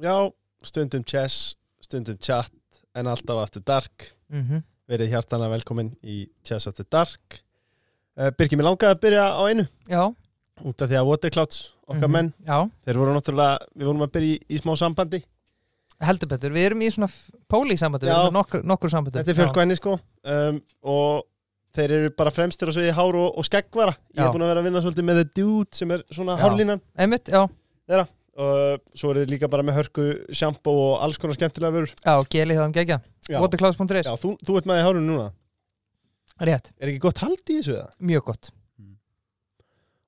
Já, stundum chess, stundum chat en alltaf aftur dark. Mm -hmm. verið hjartanlega velkomin í Chess After Dark. Uh, Birgir, mér langaði að byrja á einu. Já, út af því að Waterclouds, okkar mhm, menn Já, þeir voru náttúrulega, við vorum að byrja í, í smá sambandi. Heldur betur Við erum í svona pólísambandi Við Já. erum með nokkur, nokkur sambandi. Þetta er fjölkvæðinni sko. Um, og þeir eru bara fremstir á sviði hár og, og skeggvara. Ég er búin að vera að vinna svolítið með The Dude sem er svona hárlínan Einmitt, já, og svo eru þeir líka bara með hörku sjampó og alls konar skemmtilega vörur. Já, geli það um gegja Já, Waterclouds.is, Já þú, þú ert með í hárunum núna. Rétt, er ekki gott hald í þessu eða? mjög gott.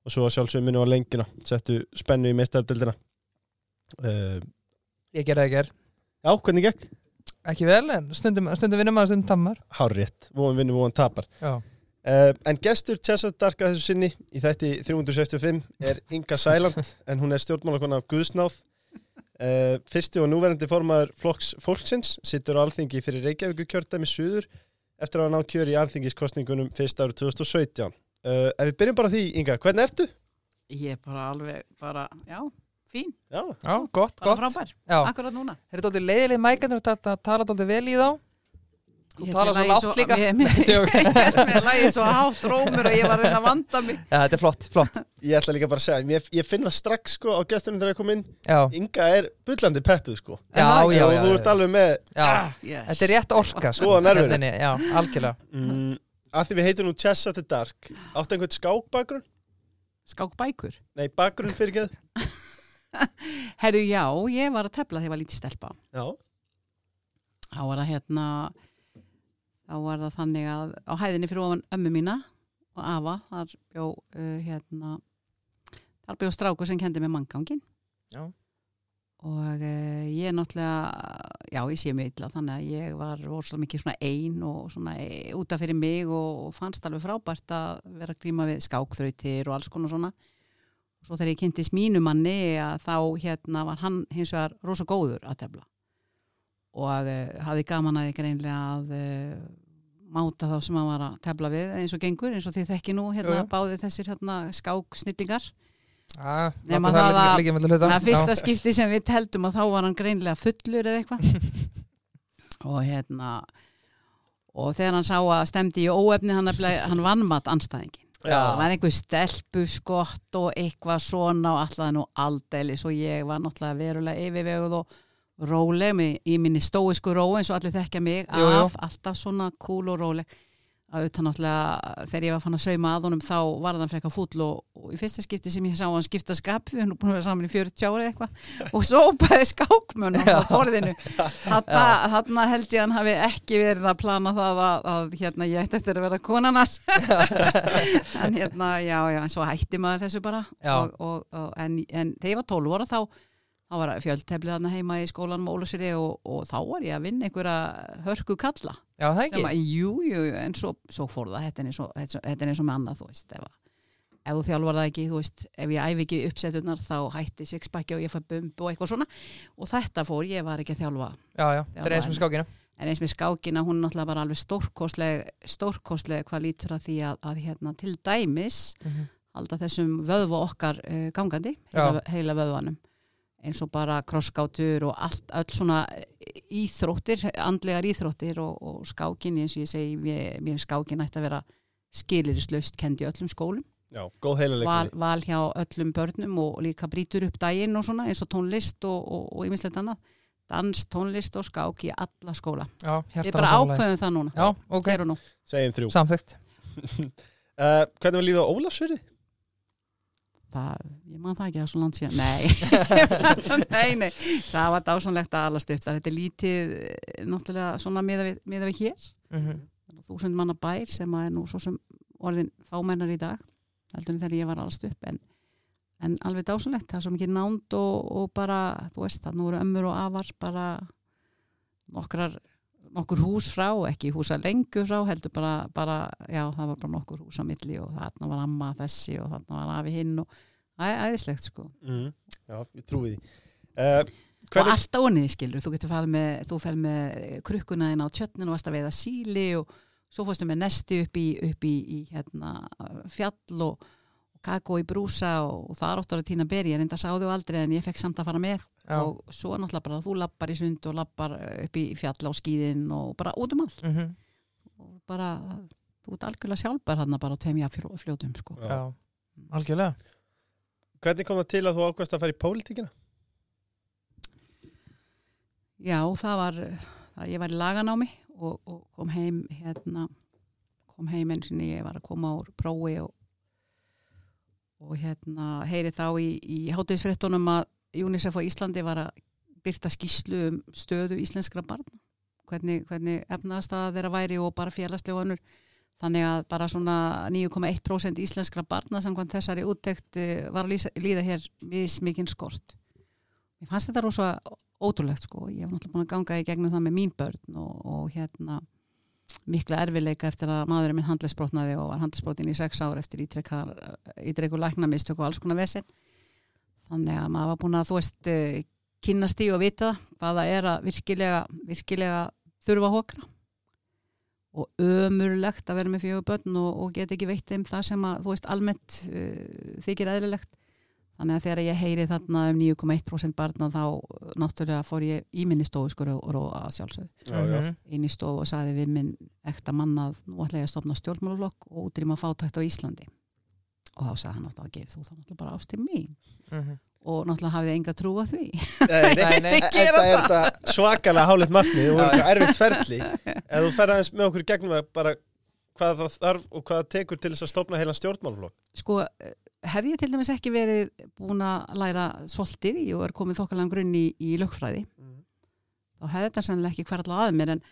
Og svo sjálfsögum minni á lengina settu spennu í meistardildina uh, Ég gerði það ekki er Já, hvernig gekk? Ekki vel, en stundum, stundum vinnum maður, stundum tammar Hárrétt, voðum vinnu, voðum tapar. Já, uh, En gestur Chessa Darka þessu sinni í þætti 365 er Inga Sæland en hún er stjórnmálakona af Guðsnáð. Uh, Fyrsti og núverandi formaður flokks fólksins sittur á alþingi fyrir Reykjavíku kjördæmi Suður eftir að hafa náð kjör í alþingiskostningunum fyrst árið 2017 uh, Ef við byrjum bara á því, Inga, hvernig ertu? Ég er bara alveg, bara, já, fín, Já, já gott, bara gott. frábær, Já, akkurat núna. þeir eru dóldi leiðileg mækandur að tala, dóldi vel í þá Þú er svo lagið líka. Ég er með lagið svo hátt rómur að ég var að reyna að vanda mig. Já, þetta er flott, flott ég ætla líka bara að segja ég, ég finna strax sko á gesturinn þegar ég kom inn Já, Inga er bullandi peppuð sko já, já, og já, þú ert alveg með já. Ah, yes. Þetta er rétt orka sko, Góða nervur. hérna Já, algjörlega mm, að því við heitum nú Chess After Dark áttu einhvern skákbakgrunn? Skák bækur. Nei, bakgrunn fyrir ekki Herru, já, ég var að tefla þegar ég var lítið stelpa. Já, Þá var það hérna, þá var það þannig að á hæðinni fyrir ofan ömmu mína og afa, þar bjó, uh, hérna, þar bjó strákur sem kendi með manngangin. Já. Og uh, ég náttúrulega, já, ég sé mig illa, þannig að ég var rosalega mikið svona ein og svona e, útaf fyrir mig og, og fannst alveg frábært að vera að glíma við skákþrautir og alls konar svona. Svo þegar ég kynntist mínu manni að þá hérna var hann hins vegar rosa góður að tefla og uh, hafði gaman að því greinlega að uh, máta þá sem hann var að tefla við eins og gengur eins og þið þekki nú hérna Jú, báði þessir hérna skák-snillingar. Já, Nema það að- það fyrsta skipti sem við teldum að þá var hann greinlega fullur eða eitthvað. Og hérna og þegar hann sá að stemdi í óefni hann, hann vannmatt anstæðingin það var einhver stelpu skott og eitthvað svona og alltaf nú aldeilis og ég var náttúrulega verulega yfirveguð og róleg með, í minni stóisku ró eins og allir þekkja mig Jú, jú. af, alltaf svona cool og róleg. Að auðvitað náttúrulega þegar ég var fann að sauma að honum þá var það frekar fúll og, og í fyrsta skipti sem ég sá hann skipta skap við hann búin að vera saman í 40 ári eitthvað og sópaði skákmönn á borðinu. Þarna, held ég hann hafi ekki verið að plana það að, að hérna ég ætti eftir að vera konarnas en hérna já já en svo hætti maður þessu bara og, og, en, en þegar ég var 12 ára þá þá var fjöldteflið þarna heima í skólanum Ólusiri og, og þá var ég að vinna einhverja hörku kalla. Já, það ekki? Að, jú, jú, en svo, svo fór það. Þetta er eins og, þetta þetta er eins og með annað þú veist, ef, ef þú þjálfar það ekki þú veist, ef ég æfi ekki uppsetturnar þá hætti sixpacki og ég fæ bumbu og eitthvað svona. Og þetta fór, ég var ekki að þjálfa. Já, já, þetta er eins með skákina. En eins með skákina, hún er náttúrulega bara alveg stórkostleg, stórkostleg hvað lítur að því að, að hérna, til dæmis Mhm. halda þessum vöðva okkar uh, gangandi, heila, heila vöðvanum eins og bara krosskátur og allt, öll svona íþróttir, andlegar íþróttir og, og skákin eins og ég segi, mér, mér skákin ætti að vera skilirislaust kendi öllum skólum, já, góð heila val, val hjá öllum börnum og líka brýtur upp daginn og svona eins og tónlist og, og, og ýmislegt annað. Dans, tónlist og skák í alla skóla. Já, Við bara ákveðum það núna. Já, ok, Hér og nú. Segjum þrjú. Samþygt uh, Hvernig var lífið á Ólafsverði? Það, ég man það ekki að svo land síðan. Nei. nei, nei. Það var dásanlegt að alast upp. Það þetta er lítið, eh, náttúrulega svona miða við, miða við hér. Mhm. þúsund manna bær sem að er nú svo sem orðin fámennar í dag heldur en þegar ég var alast upp. En, en alveg dásanlegt, það er svo mikið nánd og, og bara, þú veist, það nú eru ömmur og afar bara nokkrar nokkur hús frá, ekki húsa lengur frá, heldur bara, bara já, það var bara nokkur hús á milli og þarna var amma þessi og þarna var afi hinn og það er æðislegt sko Mm. Já, ég trúi því uh, og Hvernig alltaf onnið skilur, þú getur farið með þú fer með krukkuna inn á tjötnin og varst að veiða síli og svo fórstu með nesti upp í, upp í, í hérna, fjall og kakó í brúsa og, og það er óttur að týna beri, ég reynda að sáðu aldrei en ég fekk samt að fara með Já. og svo náttúrulega bara þú lappar í sund og lappar upp í fjall á skíðin og bara út um allt Mhm. og bara, þú ert algjörlega sjálfbar hann bara á tveimja fljótum sko. Já. Já, algjörlega Hvernig kom það til að þú ákvæmst að fara í pólitíkina? Já, það var það, ég var í laganámi og, og kom heim hérna kom heim eins og ég var að koma úr prófi og, og hérna heyri þá í, í hátegisfrettunum að UNICEF á Íslandi var að byrta skýslu um stöðu íslenskra barna. Hvernig, hvernig efnaðastaða þeirra væri og bara félagslega önnur. Þannig að bara svona 9,1% íslenskra barna samkvæmt þessari úttekt eh, var að líða hér við mikinn skort. Mér fannst þetta rosa ótrúlegt sko, ég var náttúrulega búin að ganga í gegnum það með mín börn og, og hérna mikla erfileika eftir að maðurinn minn handlisbrotnaði og var handlisbrotin í sex ár eftir ítrekku læknamistök og alls konar vesen. Þannig að maður var búin að þú veist eh, kynnast í og vita það hvað það er að virkilega, virkilega þurfa að hókra og ömurlegt að vera með fjögur börn og, og geta ekki veitt þeim það sem að þú veist almennt uh, þykir eðlilegt Þannig að þegar ég heyri þarna um 9,1% barna þá uh, náttúrulega fór ég í minni stofu sko og róa já. Mhm. Inn í stofu og saði við minn ekta manna að nú ætla ég að stopna stjórnmálaflokk og útrýma fátækt á Íslandi. Og þá sagði hann náttúrulega að gera þú þá náttúrulega bara ástir mín. Mhm. Og náttúrulega hafið enga trú að því. Nei, nei, Nei. Þetta er þetta svakalega hálið markmið og erfitt ferli ef þú fer aðeins með okkur gegnum það bara hvað það þarf og hvað það tekur til þess að stopna heila stjórnmálflokk Sko, eh, hef ég til dæmis ekki verið búin að læra svolítið og er komið þokkalega grunn í, í lögfræði. Þá hefði þetta sennilega ekki hverjalla að mér en,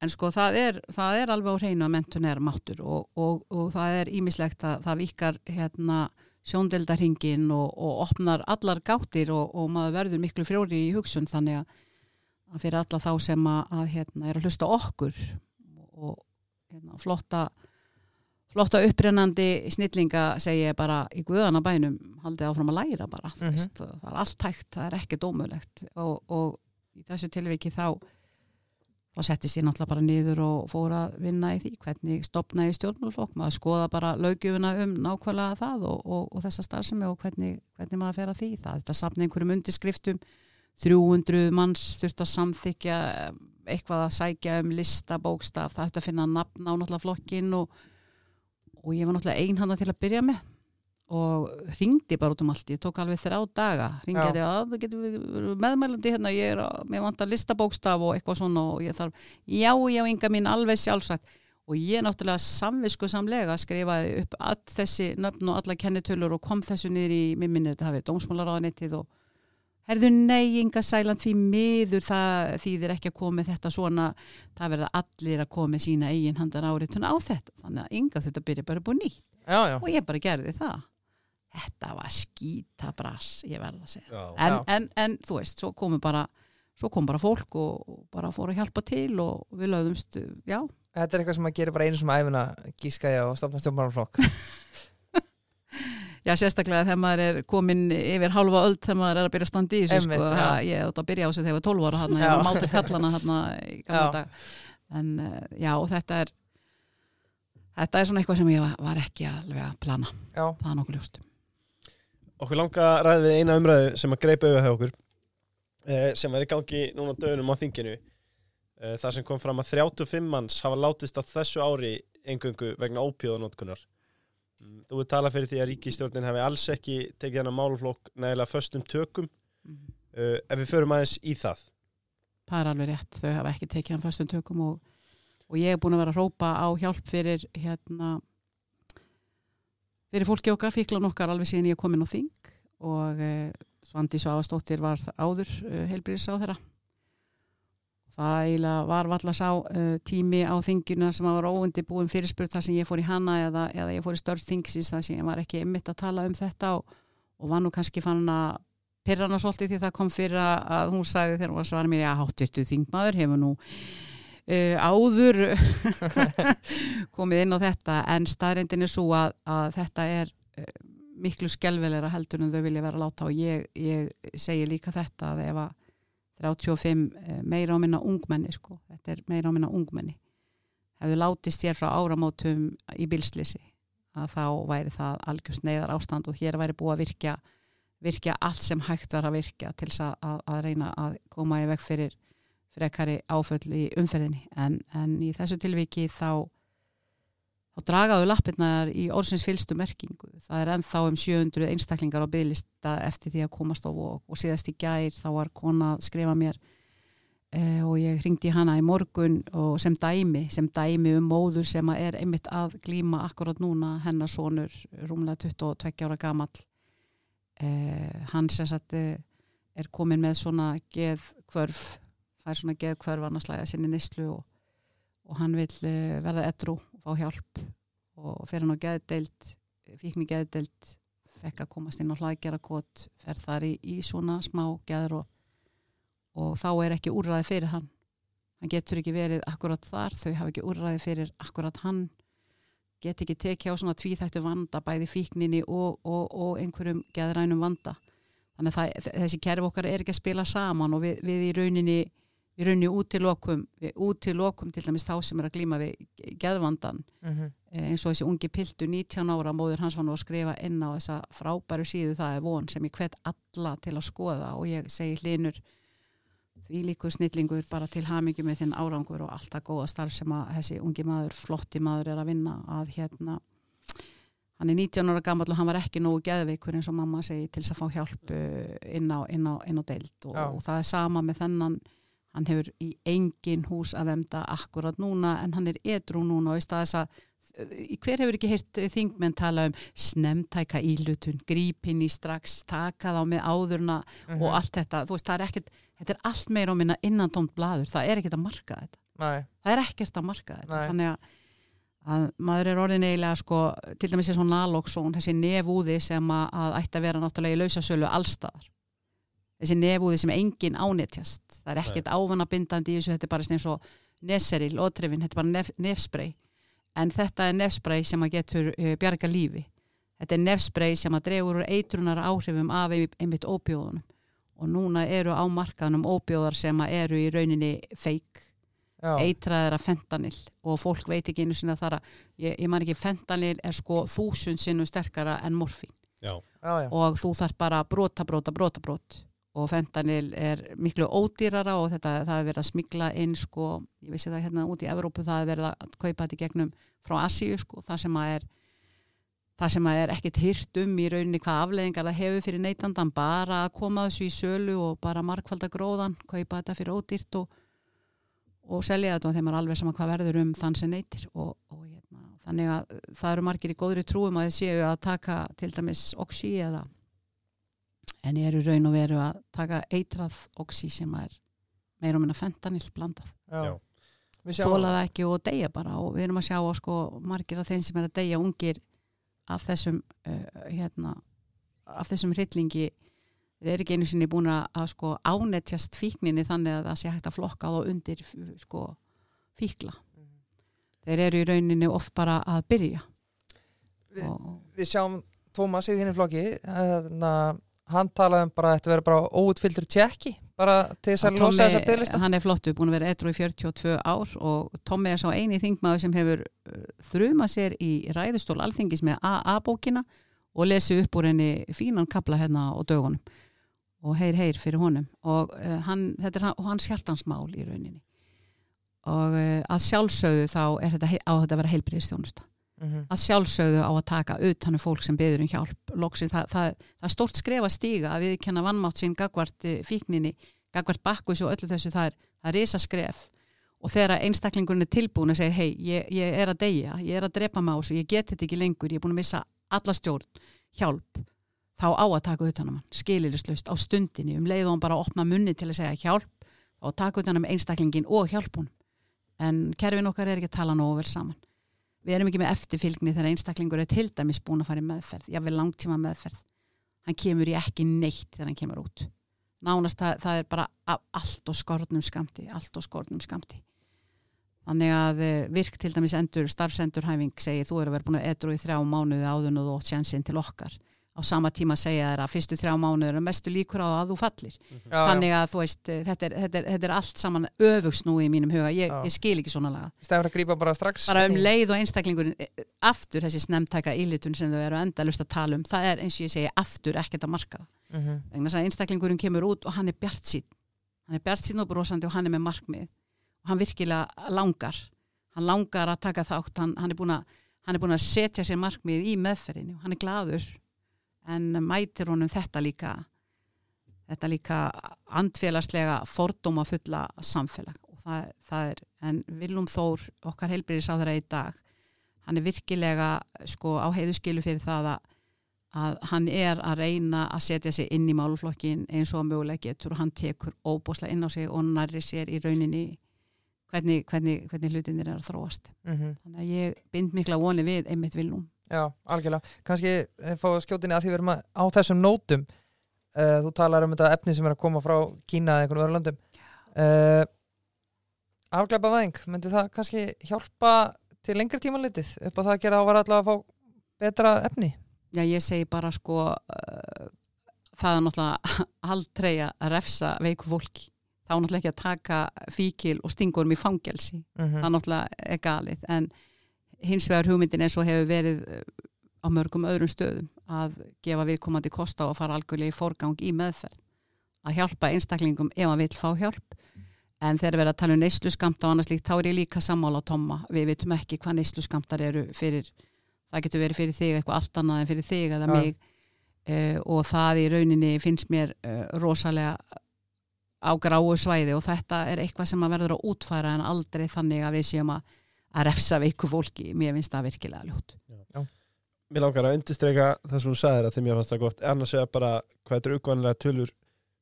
en sko það er, það er alveg á hreinu að mentun er máttur og, og, og það er ímislegt að það vikar hérna sjóndeldarhingin og, og opnar allar gáttir og, og maður verður miklu frjóri í hugsun þannig að, fyrir alla þá sem að, að hérna, er að hlusta okkur og hérna, flotta flotta upprennandi snillinga segi ég bara í guðana bænum haldið áfram að læra bara þú Mhm. veist, það er allt hægt, það er ekki dómulegt og, og í þessu tilviki þá þá settist ég náttúrulega bara niður og fór að vinna í því hvernig stopna í stjórnmálflokk maður skoða bara löggjöfuna um nákvæmlega það og, og, og þessa starfsemi og hvernig, hvernig maður fer að því það þetta safna einhverjum undirskriftum 300 manns þurft að samþykja eitthvað að sækja um lista, bókstaf, það ætti að finna nafn á náttúrulega flokkin og, og ég var náttúrulega einhanna til að byrja með. Og ringdi bara út um allt, ég tók alveg þrjá daga. Ringdi Já. að þú getur meðmælandi hérna, ég er að, mér vantar listabókstaf og eitthvað svona og ég þarf, já, já, ynga mín alveg sjálfsagt. Og ég náttúrulega samvisku samlega skrifaði upp all þessi nöfn og alla kennitölur og kom þessu niður í, mér minnir þetta hafið dómsmálaráðanettið og herðu nei, ynga sælan því miður það þýðir ekki að koma þetta svona. Það verða allir að koma sína eigin handar áritun á þetta þannig að ynga þetta byrja bara búið nýtt. Já, já. og ég bara gerði það. Þetta var skýta brass ég verða að segja. Já. en, en, en þú veist, svo komu bara svo kom bara fólk og, og bara fór að hjálpa til og við lögðumst, já. Þetta er eitthvað sem maður gerir bara einu sem æfina gíska ég og stopna stjórnmálaflokk já, sérstaklega þegar maður er komin yfir hálfa öld þegar maður er að byrja að standa í þessu Einmitt, sko, það, ég átt að byrja á þessu þegar ég var 12 ára þarna, ég var mátu kallana þarna í gamla Já. dag en uh, já, þetta er þetta er svona eitthvað sem ég var, ekki alveg að plana, Já, það er nokkuð ljóst. Okkur langa að ræða við eina umræðu sem að greipa auðvitað hjá okkur eh, sem var í gangi núna dögunum á þinginu eh, þar sem kom fram að 35 manns hafa látist á þessu ári engöngu vegna ópíðanótkunar Mm, Þú er talað fyrir því að ríkistjórnin hefði alls ekki tekið hennar máluflokk nægilega föstum tökum. Mhm. uh, ef við förum aðeins í það. Það er alveg rétt, þau hafa ekki tekið hann föstum tökum og, og ég er búin að vera að rópa á hjálp fyrir hérna fyrir fólki okkar, fíklan okkar alveg síðan ég kom inn á þing. Og eh, Svandi Svavastóttir var áður eh, heilbyrðis á þeirra það var valla sá uh, tími á þingina sem var óundi búin fyrirspurt þar sem ég fór í hana eða, eða ég fór í störf þingsins þar sem ég var ekki einmitt að tala um þetta og, og var nú kannski fann að pyrra hana svolítið því það kom fyrir að, hún sagði þegar hún var svara mér að hátvirtu þingmaður hefur nú uh, áður komið inn á þetta. En staðrindin er svo að, að þetta er uh, miklu skelvelega heldur en þau vilja vera láta og ég, ég segi líka þetta að ef að 35 eh, meira á minna ungmenni sko, þetta er meira á minna ungmenni. Hefðu látist hér frá áramótum í bilslisi að þá væri það algjörst neyðar ástand og hér væri búið að virkja virkja allt sem hægt var að virkja til þess að, að reyna að koma í veg fyrir frekari áföll í umferðinni. En, en í þessu tilviki þá þá dragaðu lappirnar í orðsins fylstu merkingu. Það er ennþá um 700 einstaklingar á bygglista eftir því að komast á vok og síðast í gær þá var kona að skrifa mér eh, og ég ringdi hana í morgun og sem dæmi, sem dæmi um móður sem er einmitt að glíma akkurat núna hennar sonur rúmlega 22 ára gamal eh, hann sem sagt eh, er komin með svona geð kvörf fær svona geð kvörf annars læga sinni nýslu og, og hann vil eh, verða edru fá hjálp og fer hann á geðdeild fíkni geðdeild fekk að komast inn á hlaðgerakot fer þar í, í svona smá geður og, og þá er ekki úrræði fyrir hann. Hann getur ekki verið akkurat þar þau hafa ekki úrræði fyrir akkurat hann get ekki tekið á svona tvíþættu vanda bæði fíkninni og, og, og einhverjum geðrænum vanda. Þannig að það, þessi kerf okkar er ekki að spila saman og við, við í rauninni í rauninni útilokum, útilokum til dæmis þá sem er að glýma við geðvandan mm -hmm. eins og þessi ungi piltu 19 ára, móður hans var nú að skrifa inn á þessa frábæru síðu, það er von sem ég hvet alla til að skoða og ég segi hlinur því líku snillingur bara til hamingi með þinn árangur og alltaf góða starf sem að þessi ungi maður, flotti maður er að vinna að hérna. Hann er 19 ára gammal og hann var ekki nógu geðveikur eins og mamma segi til þess að fá hjálp eh, inn á, inn á, inn á deild og, og það er sama með þennan hann hefur í engin hús að vemda akkurat núna en hann er edru núna og í stað þess að hver hefur ekki heyrt þingmenn tala um snemtæka ílutun, grípinn í strax taka þá með áðurna uh -huh. og mhm. allt þetta, þú veist það er ekkert þetta er allt meira um innandómt bladur það er ekkert að marka þetta Nei. það er ekkert að marka þetta Nei. þannig að, að maður er orðin eiginlega sko, til dæmis svona naloxón þessi nefúði sem að, að ætti að vera náttúrulega í lausasölu allstaðar þessi nefúði sem engin ánetjast. Það er ekkert ávanabindandi í þessu þetta er bara eins og neseril, ótrefin þetta er bara nef, nefsprei en þetta er nefsprei sem að getur uh, bjarga lífi. Þetta er nefsprei sem að dregur eitrunar áhrifum af einmitt óbjóðunum og núna eru á markanum óbjóðar sem að eru í rauninni feik eitraðir af fentanil og fólk veit ekki einu sinna þar að ég, ég man ekki fentanil er sko þúsund sinnum sterkara en morfín. Já. Já, já. og þú þarf bara brota, brota, brota, brot og fentanil er miklu ódýrara og þetta, það er verið að smigla inn sko, ég vissi það hérna út í Evrópu það er verið að kaupa þetta gegnum frá Asíu sko, það sem að er það sem að er ekkit hyrt um í rauninni hvað afleðingar það hefur fyrir neytandan bara að koma þessu í sölu og bara markvaldagróðan, kaupa þetta fyrir ódýrt og, og selja þetta og þeim er alveg sama hvað verður um þann sem neytir og, og hérna, þannig að það eru margir í góðri trúum að þið séu að taka til dæmis oxi eða en ég eru raun og veru að taka eitrað oxi sem er meira um en að fentanil blandað þólaða ekki og deyja bara. Og við erum að sjá á sko margir af þeim sem er að deyja ungir af þessum uh, hérna, af þessum hryllingi þeir eru ekki einu sinni búin að sko ánetjast fíkninni þannig að það sé hægt að flokka þá undir sko fíkla. Mm -hmm. þeir eru í rauninu oft bara að byrja. Vi, Við sjáum Tómas í þínum flokki þannig að hann talaði um bara að þetta verður bara óutfyldur tjekki bara til þess að losa þessa bygglista hann er flottu, búin að vera etru í 42 ár og Tommi er sá eini þingmaður sem hefur uh, þrjumað sér í ræðustól alþingis með AA-bókina og lesi upp úr henni fínan kabla hérna og dögunum. Og heyr heyr fyrir honum. Og uh, hann, þetta er hans hjartansmál í rauninni. Og uh, að sjálfsögðu þá er þetta á þetta að vera heilbriðstjónusta mm -hmm. að sjálfsögðu á að taka utan um fólk sem beður um hjálp. Lóksi, það, það, það er stort skref að stíga að við kenna vannmátt sín gagvart eh, fíkninni, gagvart bakkus og öllu þessu það er, það er risa skref og þegar einstaklingunni er tilbúin að segja hei, ég, ég er að deyja, ég er að drepa á þessu, ég get þetta ekki lengur, ég er búin að missa alla stjórn, hjálp þá á að taka utan um hann, skiliristlust á stundinni, um leið og hann bara opna munni til að segja hjálp og taka utan um einstaklingin og hjálpun en kerfin okkar er ekki að tala nógu vel saman við erum ekki með eftirfylgni þegar einstaklingur er til dæmis búin að fara í meðferð vil langtíma meðferð hann kemur í ekki neitt þegar hann kemur út. Nánast það, það er bara allt og skortnum skamti allt og skortnum skamti þannig að eh, virk til dæmis endur starfsendurhæfing segir þú eru að vera búin að edru í þrjá mánuði áðun og þú ótt sjansinn til okkar á sama tíma segja þér að fyrstu þrjá mánuður er mestu líkur á að þú fallir. Já, þannig að þú veist, þetta er, þetta er, þetta er allt saman öfugsnú í mínum huga. Ég, ég skil ekki svona laga. Bara bara um leið og einstaklingurinn eh, aftur þessi snemtæka ílitun sem þau eru endalust að tala um, það er eins og ég segi aftur ekkert að marka mm -hmm. vegna þess að einstaklingurinn kemur út og hann er bjart sín hann er bjart sín og brosandi og hann er með markmið. Og hann virkilega langar. Hann langar að taka þátt. Hann, hann, er búin að, hann er búin að setja sér markmið í meðferðinu hann er gladur en mætir honum þetta líka þetta líka andfélagslega fordóma fulla samfélag og það, það er, en Vilum Þór okkar heilbyrðis á þeirra í dag hann er virkilega sko á heiðuskilu fyrir það að að hann er að reyna að setja sig inn í máluflokkin eins og mögulega getur og hann tekur óbúslega inn á sig og nærri sér í rauninni hvernig, hvernig, hvernig hlutinir er að þróast. Mhm. Þannig að ég bind mikla voni við einmitt vilnum. Já, algjörlega. Kannski eh, fá skjótinni að því við erum að, á þessum nótum uh, þú talar um þetta efni sem er að koma frá Kína eða einhvern öðru löndum uh, afgleipa væðing myndi það kannski hjálpa til lengri tíma litið upp á það að gera þá var allavega að fá betra efni Já, ég segi bara sko uh, það er náttúrulega aldrei að refsa veiku fólki. Þá náttúrulega ekki að taka fíkil og stingurum í fangelsi. mm það náttúrulega er galið en hins vegar hugmyndin eins og hefur verið eh, á mörgum öðrum stöðum að gefa viðkomandi kosta og fara algjörlega í forgang í meðferð að hjálpa einstaklingum ef hann vil fá hjálp. En þegar við erum að tala um neyslu skamta og annars líkt þá er ég líka sammála á Tomma. Við vitum ekki hvað neyslu skamtar eru fyrir það getur verið fyrir þig eitthvað allt annað en fyrir þig eða mig. Uh, og það í rauninni finnst mér uh, rosalega á gráu svæði og þetta er eitthvað sem að verður að útfæra en aldrei þannig að við séum að, að refsa veiku fólki, mér finnst það virkilega ljótt. Mér langar að undirstreika það sem hún sagði að þeim ég fannst það gott. Annars vegar bara hvað þetta er uppvæðanlega tölur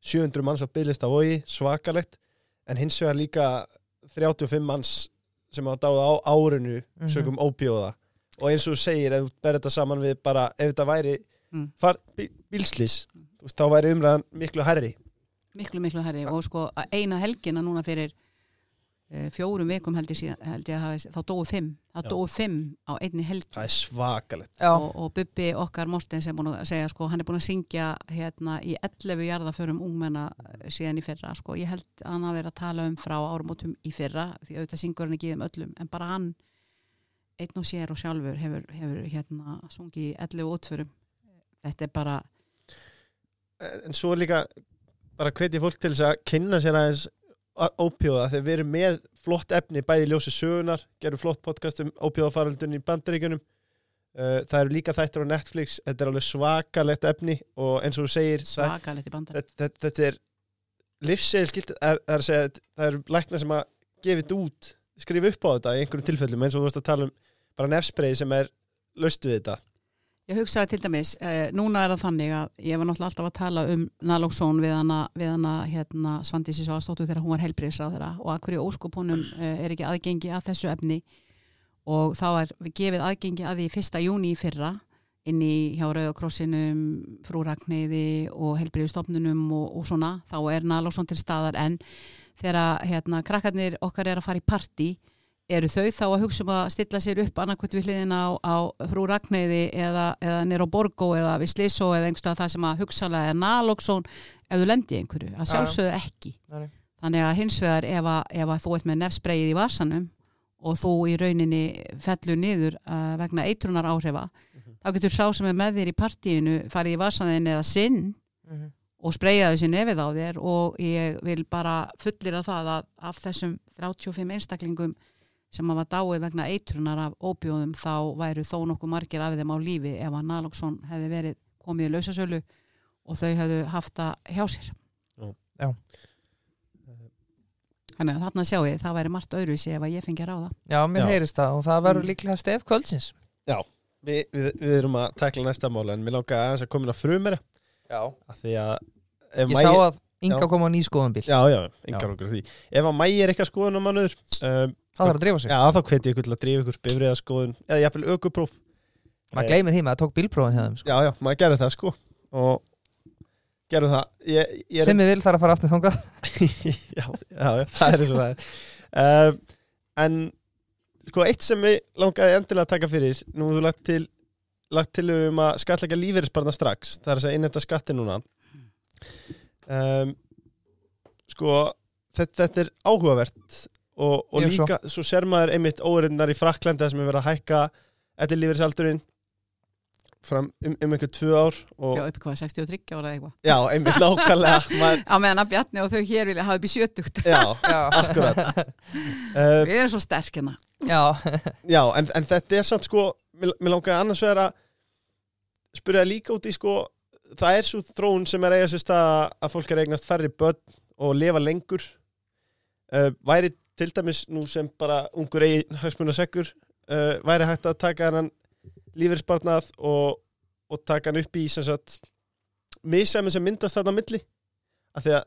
700 manns að bygglist á vogi svakalegt. En hins vegar líka 35 manns sem hafa dáið á árinu Mhm. sögum óbjóða og eins og þú segir ef þú ber þetta saman við bara ef þetta væri Mm. far, bí, bílslis veist, þá væri umræðan miklu herri Miklu, miklu herri og sko að eina helgina núna fyrir fjórum vikum held ég, síðan, held ég að þá dóu fimm, það Já. dóu fimm á einni helgi. Það er svakalegt. Og, og Bubbi okkar Mortens er búin að segja sko, hann er búin að syngja hérna í 11 jarðaförum ungmenna eh, síðan í fyrra sko, ég held að hann að vera að tala um frá árumótum í fyrra því auðvitað syngur hann ekki um öllum en bara hann einn og sér og sjálfur hefur, hefur hérna sungið í 11 útförum. Þetta er bara en en svo líka bara hvetja fólk til þess að kynna sér aðeins ópjóða þegar við erum með flott efni bæði ljósi sögunar gerum flott podcast um ópjóðafaröldun í bandaríkunum uh, það eru líka þættir á Netflix þetta er alveg svakalegt efni og eins og þú segir það, svakalegt í bandar þetta, þetta, er livsseilskilt er, er að segja, það eru lækna sem að gefa þetta út skrifa upp á þetta í einhverjum tilfellum eins og þú veist að tala um bara nefspreið sem er löst við þetta Ég hugsaði til dæmis, eh, núna er það þannig að ég var náttúrulega alltaf að tala um naloxón við hana, við hana hérna, Svandísi Svástóttu þegar hún var helbriðsráð þeirra og að hverju óskopunum eh, er ekki aðgengi að þessu efni. Og þá er við gefið aðgengi að því fyrsta júni í fyrra inn í hjá Rauðakrossinum, Frú Ragneiði og helbriðstofnunum og, og svona, þá er naloxón til staðar. En þegar hérna, krakkarnir okkar er að fara í partí eru þau þá að hugsa um að stilla sér upp annarkvæmt við hliðina á, á frú Ragnæði eða, eða nýr á Borgó eða við Slissó eða einhverstað það sem að hugsalega er naloxón ef þú lendi í einhverju, að Já. sjálfsögðu ekki nei. þannig að hins vegar ef að, ef að þú ert með nefspreið í vasanum og þú í rauninni fellur niður uh, vegna eitrunar áhrifa þá getur sá sem er með þér í partíinu farið í vasanðin eða sinn Mhm. og spreyjaði sér nefið á þér og ég vil bara fullir að það að af þessum 35 einstaklingum sem hafa dáið vegna eitrunar af óbjóðum þá væru þó nokkuð margir af þeim á lífi ef að Naloxon hefði verið komið í lausasölu og þau hefðu haft það hjá sér. Já. Já. Þannig að þarna sjáu ég, það væri margt öðruvísi ef að ég fengi að ráða. Já, mér Já. heyrist það og það verður Mm. líklega stef kvöldsins Vi, við, við erum að takla næsta mála en mér langar aðeins að koma inn á frumera Já af því að ef Ég Mæi- sá að Inga Já. kom á nýskoðanbíl Já, já, engar okkur á því Ef að mægi er eitthvað skoðun á mannuður um, Það þarf að drífa sig. Já, þá hveti ég ykkur til að drífa ykkur bifriðaskoðun eða jafnvel ökupróf. Maður gleymið því, maður tók bílprófin hjá þeim sko. Já, já, maður gerði það sko. Og gerði það. Ég, ég er, Sem við vil þarf að fara aftur þangað. Já, já, já, það er eins og það er. Um, En sko, eitt sem við langaði endilega að taka fyrir nú þú lagt til lagt til um að skatleika lífeyrisbarna strax það er að segja innefta skatti núna. Um, sko þetta, þetta er áhugavert og, og Jú, svo. líka svo sér maður einmitt óreinar í Fraklandi þar sem er verið að hækka eftir lífeyrisaldurinn fram um, um einhver tvö ár og, Já, upp hvað, 63 ára eða eitthvað. já, einmitt nákvæmlega maður, Á meðan að Bjarni og þau hér vilja hafa upp í sjötugt. já, Já, akkurat uh, Við erum svo sterk hérna. já, Já, en, en þetta er samt sko mér, langaði annars vegar að spyrja líka út í sko það er svo þróun sem er eiga sér stað að fólk er eignast færri börn og lifa lengur uh, væri til dæmis nú sem bara ungur eigin hagsmunaseggur uh, væri hægt að taka hennan lífeyrisbarnað og, og taka hann upp í sem sagt misjæmi sem myndast þarna á milli. Af því að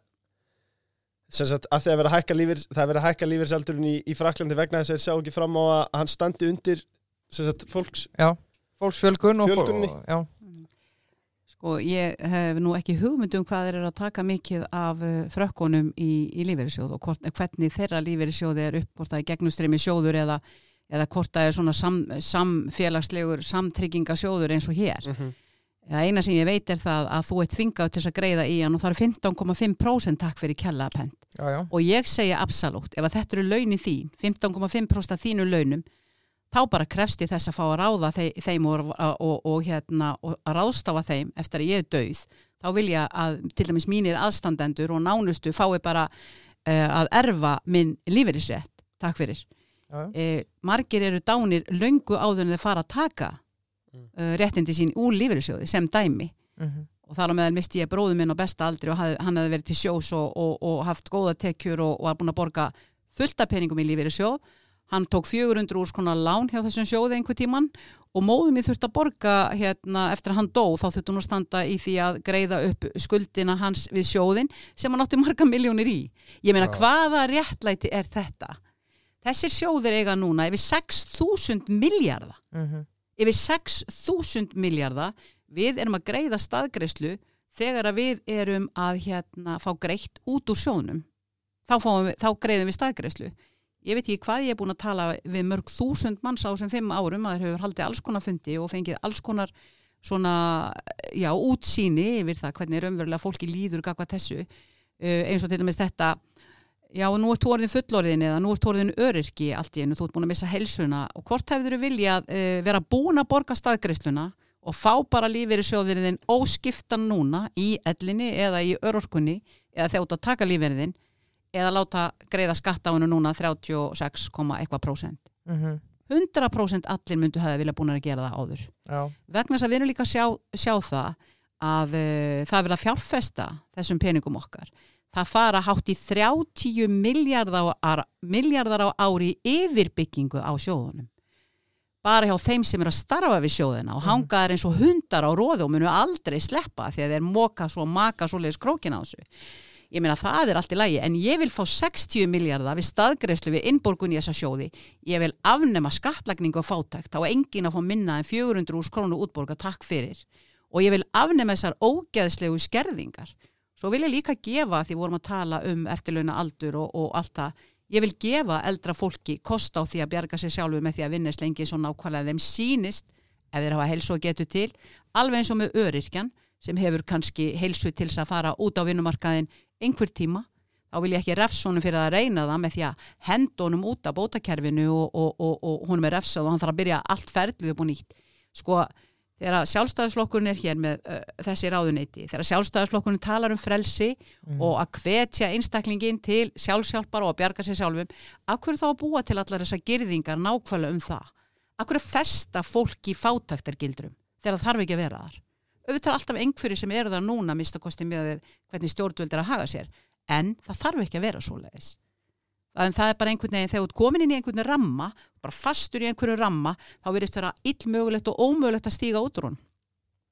sem sagt, að það er verið að hækka lífeyrisaldurinn í, í Fraklandi vegna þess að þeir sjá ekki fram á að hann standi undir sem sagt, fólks fólksfjölgun og, og já, Sko, ég hef nú ekki hugmynd um hvað þeir eru að taka mikið af uh, frökkunum í, í lífeyrissjóð og hvort, hvernig þeirra lífeyrissjóði er upp, hvort það er gegnumstreymi sjóður eða, eða hvort það er svona sam, samfélagslegur samtryggingasjóður eins og hér. mm -hmm. Eina sem ég veit er það að þú ert þingað til þess að greiða í hann og það er 15,5% takk fyrir já, Og ég segja absolutt, ef þetta eru launin þín, 15,5% af þínu launum, þá bara krefst ég þess að fá að ráða þe þeim og, og, og, hérna, og að ráðstafa þeim eftir að ég er dauð. Þá vil ég að til dæmis mínir aðstandendur og nánustu fái bara uh, að erfa minn lífeyrisrétt. Takk fyrir. já. Uh, margir eru dánir löngu áður en þeir fara að taka uh, réttindi sín úr lífeyrissjóði sem dæmi Mhm. og þar á meðal misti ég bróðu minn á besta aldri og hafði, hann hefði verið til sjós og, og, og haft góða tekjur og, var búin að borga fullt af peningum í lífeyri sjóð hann tók 400 úr skona lán hjá þessum sjóði einhver tíman og móðum ég þurfti að borga hérna eftir að hann dó þá þurfti hún að standa í því að greiða upp skuldina hans við sjóðin sem hann átti marga miljónir í. Ég meina Já. hvaða réttlæti er þetta? Þessir sjóðir eiga núna yfir 6.000 miljardar Mhm. yfir 6.000 miljardar við erum að greiða staðgreislu þegar að við erum að hérna, fá greitt út úr sjónum þá, við, þá greiðum við staðgreislu ég veit ekki hvað ég er búin að tala við mörg þúsund manns á sem fimm árum að þeir hefur haldið alls konar fundi og fengið alls konar svona, já, útsýni yfir það hvernig raunverulega fólki líður gagvað þessu. Uh, eins og til dæmis þetta já, nú ert þú orðin fullorðin eða nú ert þú orðin öryrki allt í einu, þú ert búin að missa helsuna og hvort hefur þú viljað uh, vera búin að borga staðgreisluna og fá bara lífeyri sjóðirinn óskiptan núna í ellinni eða í örorkunni eða ert að taka lífeyriðin eða láta greiða skatt á hennu núna 36, eitthvað prósent. Mhm. 100% allir myndu hafa vilja búin að gera það áður. Já, vegna þess að við erum líka að sjá, sjá það að uh, það að fjárfesta þessum peningum okkar. Það fara hátt í 30 miljardar miljardar á ári yfirbyggingu á sjóðunum. Bara hjá þeim sem er að starfa við sjóðina og hanga þær eins og hundar á róðu og munu aldrei sleppa því að þeir moka svo maka svo leiðis krókin á þessu ég meina það er allt í lagi en ég vil fá 60 miljardar við staðgreifslu við innborgun í þessa sjóði. Ég vil afnema skattlagningu og fátækt er engin að fá minna en 400 úr krónu útborga takk fyrir. Og ég vil afnema þessar ógeðslegu skerðingar. Svo vil ég líka gefa því vorum að tala um eftirlauna aldur og, og allt það ég vil gefa eldra fólki kost á því að bjarga sér sjálfu með því að vinna slengi svo nákvæmlega þeim sínist ef þeir hafa helsu og getur til alveg eins og með öryrkjan sem hefur kannski helsu til þess að fara út á vinnumarkaðin einhver tíma þá vil ég ekki refsónum fyrir að reyna það með því að henda honum út af bótakerfinu og, og, og, og honum er refsað og hann þarf að byrja allt ferlið upp og nýtt. Sko þegar sjálfstæðisflokkurinn er hér með uh, þessi ráðuneyti, þegar sjálfstæðisflokkurinn talar um frelsi og að hvetja einstaklingin til sjálfsjálpar og að bjarga sér sjálfum, af hverju þá að búa til allar þessar girðingar nákvæmlega um það? Af hverju festa fólki í fátæktargildrum þegar það þarf ekki að vera þar auðvitað alltaf einhverju sem eru þar núna mistakosti með hvernig stjórnvöld er að haga sér. En það þarf ekki að vera svo leiðis en það er bara einhvern veginn þegar þú komin inn í einhvern ramma bara fastur í einhverju ramma þá verðist vera illmögulegt og ómögulegt að stíga út úr hún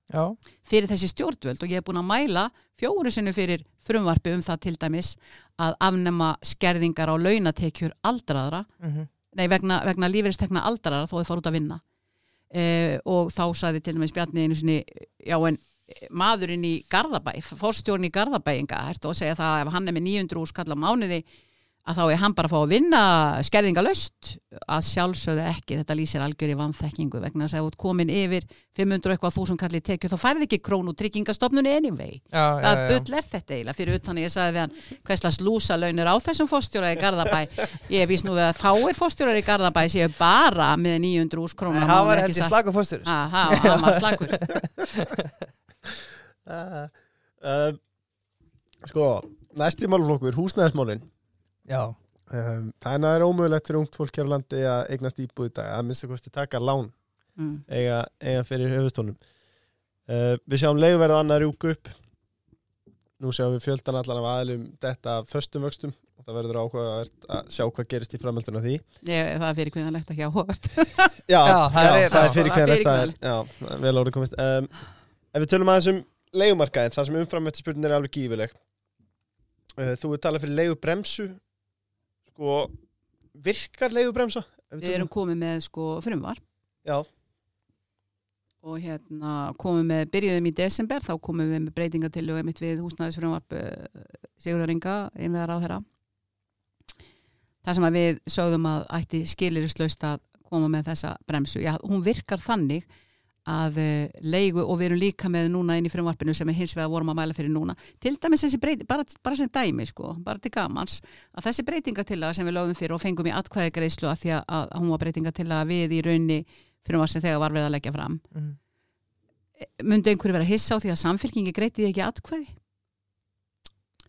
já, fyrir þessi stjórnvöld og ég hef búin að mæla fjóru sinni fyrir frumvarpi um það til dæmis að afnema skerðingar á launatekjur aldraðra. Mhm, nei, vegna, vegna lífeyristekna aldraðra þó þið fara út að vinna uh, og þá saði til dæmis Bjarni einu sinni, já en eh, maðurinn í Garðabæ, fórstjórn í Garðabæinga ertu að segja það að ef hann er með 900 skall á mánuði að þá er hann bara að fá að vinna skerðingalöst að sjálfsögðu ekki, þetta lýsir algjör í vannþekkingu vegna að ef þú ert komin yfir 500 eitthvað þúsund kallið tekju þá færði ekki krónu tryggingastofnun anyway. Já, já, það bull er þetta eiginlega. Fyrir utan ég sagði við hann hverslas lúsa launir á þessum fórstjóra í Garðabæ? Ég er víst nú við að fáir fórstjórar í Garðabæ séu bara með 900 úrs krónu það var held ég slagur fórstur það var slagur uh, uh, Sko, næsti málflokkur, húsnæðismálin já, um, Það er ómögulegt fyrir ungt fólk hér á landi að eignast íbúð í dag að minnst að kosti taka lán mm. eiga, eiga fyrir höfustónum uh, Við sjáum leiguverð annað rjúku upp. Nú sjáum við fjöldan allan af aðlum þetta af föstum vöxtum og það verður ákveðavert að sjá hvað gerist í framhalduna því. Ég, það er fyrir kvinnalegt ekki áhugavert Já, Já, það er- það er fyrir það hvernig það fyrirkvæðilegt. Já, það vel árið komist. Um, Ef við tölum aðeins um leigumarkaðin þar sem umfram eftir spurning er alveg gífileg Þú er talað fyrir leigubremsu Sko, virkar leigubremsa? Ef við erum komið með sko frumvar Já, og hérna komum við, byrjuðum í desember þá komum við með breytingatillu mitt við húsnæðisfrumvarp uh, Sigurðar Inga einveðar á þeirra þar sem að við sögðum að ætti skilirislaust að koma með þessa bremsu, já hún virkar þannig að uh, leigu og við erum líka með núna inn í frumvarpinu sem við hins vegar vorum að mæla fyrir núna til dæmis þessi breyti, bara, bara sem dæmi sko, bara til gamans að þessi breytingatilla sem við lögum fyrir og fengum í atkvæði greiðslu að því að, að hún var breytingatilla við í raunni frumvarp sem þegar var við að leggja fram Mhm. myndi einhverju vera hissa á því að samfélkingi greitið ekki atkvæði?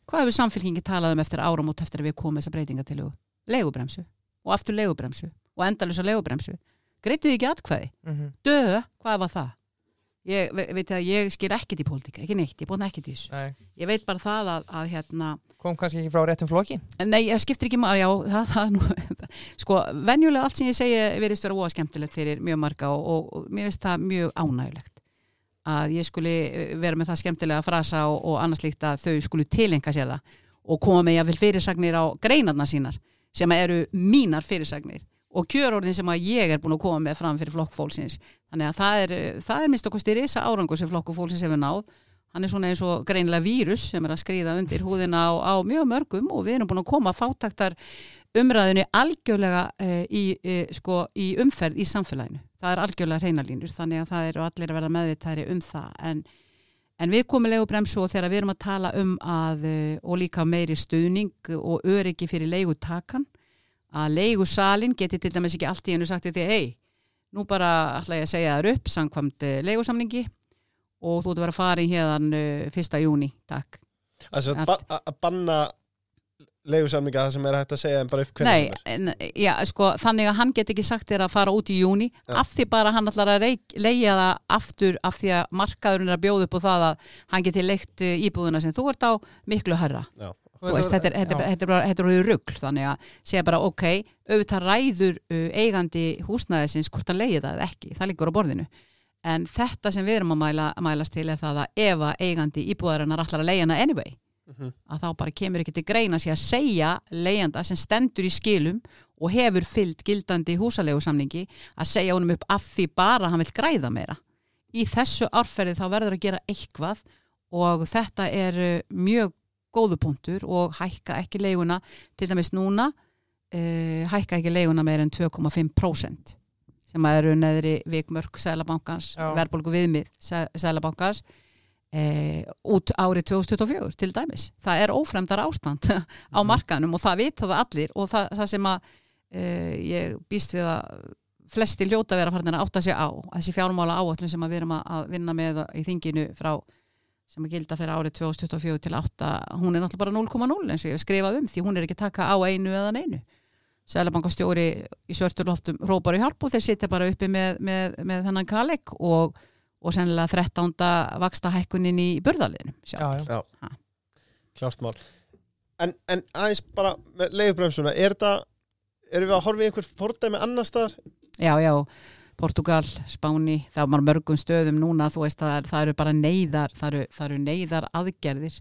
Hvað hefur samfélkingi talað um eftir áramót eftir að við komum þessa breytinga til leigubremsu og aftur leigubremsu og endalusa Greitið ekki atkvæði? Mhm. Dö, hvað var það? Ég ve- veit að ég skil ekkit í pólitíka, ekki neitt, ég búin ekkit í þessu. Nei, Ég veit bara það að, að hérna, kom kannski ekki frá réttum flokki Nei, ég skiptir ekki maður, já, það, það nú, sko, venjulega allt sem ég segi verðist vera óa skemmtilegt fyrir mjög marga og, og, og mér finnst það mjög ánægulegt að ég skuli eh, vera með það skemmtilega frasa og, og annars líkt að þau skulu tilenga sér það og koma með jáfnvel fyrirsagnir á greinarna sínar sem eru mínar fyrirsagnir og kjörorðin sem að ég er búin að koma með fram fyrir flokk fólksins. Þannig að það er, það er minnst okkur styrir þessa árangur sem flokk fólksins hefur náð. Hann er svona eins og greinilega vírus sem er að skrýða undir húðina á, á mjög mörgum og við erum búin að koma fátaktar umræðinu algjörlega e, í, e, sko, í umferð í samfélaginu. Það er algjörlega hreinalínur þannig að það eru allir að verða meðvitaðri um það. En, en við komum leigubremsu og þegar við erum að tala um að e, og líka meiri stuðning og öryggi fyrir leigutakan að leigusalinn geti til dæmis ekki allt í hennu sagt því hei, nú bara ætla ég að segja þær upp samkvæmt e, leigusamningi og þú ert að vera farin hérna 1. júni, takk. Allt. ba- að að banna leigusamninga það sem er hægt að segja en bara upp hvernig já, sko, þannig að hann get ekki sagt þér að fara út í júni Já. af því bara hann ætlar að leia það aftur af því að markaðurinn er að bjóða upp á það að hann geti leikt uh, íbúðuna sem þú ert á miklu herra. Já. Veist, þetta er, er, er rugl þannig að segja bara, ok, auðvitað ræður uh, eigandi húsnæðisins hvort hann leiði það eða ekki, það liggur á borðinu en þetta sem við erum að mæla, mælast til er það að ef að eigandi íbúðarinnar ætlar að leia hana anyway Mhm. að þá bara kemur ekki til greina sér að segja leiðanda sem stendur í skilum og hefur fyllt gildandi húsalegu samningi að segja honum upp af því bara hann vil græða meira. Í þessu árferði þá verður að gera eitthvað og þetta er uh, mjög góðu punktur og hækka ekki leiguna til dæmis núna uh, hækka ekki leiguna meira en 2,5% sem að eru neðri vikmörk Sælabankans, verðbólgu viðmið Sælabankans e, út árið 2024 til dæmis. Það er ófremdar ástand á markanum og það vita það allir og það, það sem að e, ég býst við að flesti hljóta vera farin að átta sig á þessi fjármála áallum sem að við erum að vinna með í þinginu frá sem að gilda fyrir árið 2024 til 8 hún er náttúrulega bara 0,0 eins og ég hef skrifað um því hún er ekki taka á einu eða neinu Sælabankastjóri í svörturloftum rópar í hjálp og þeir sitja bara uppi með, með, með þennan kaleg og, og sennilega 13. vaksta hækkunin í burðaliðinu já, já. Ha. klárt mál en, en aðeins bara með leigubremsuna er þetta, erum við að horfa í einhver fordæmi annar staðar? já, já, Portugal, Spáni það var mörgum stöðum núna þú veist það, það eru bara neyðar það eru, það eru neyðar aðgerðir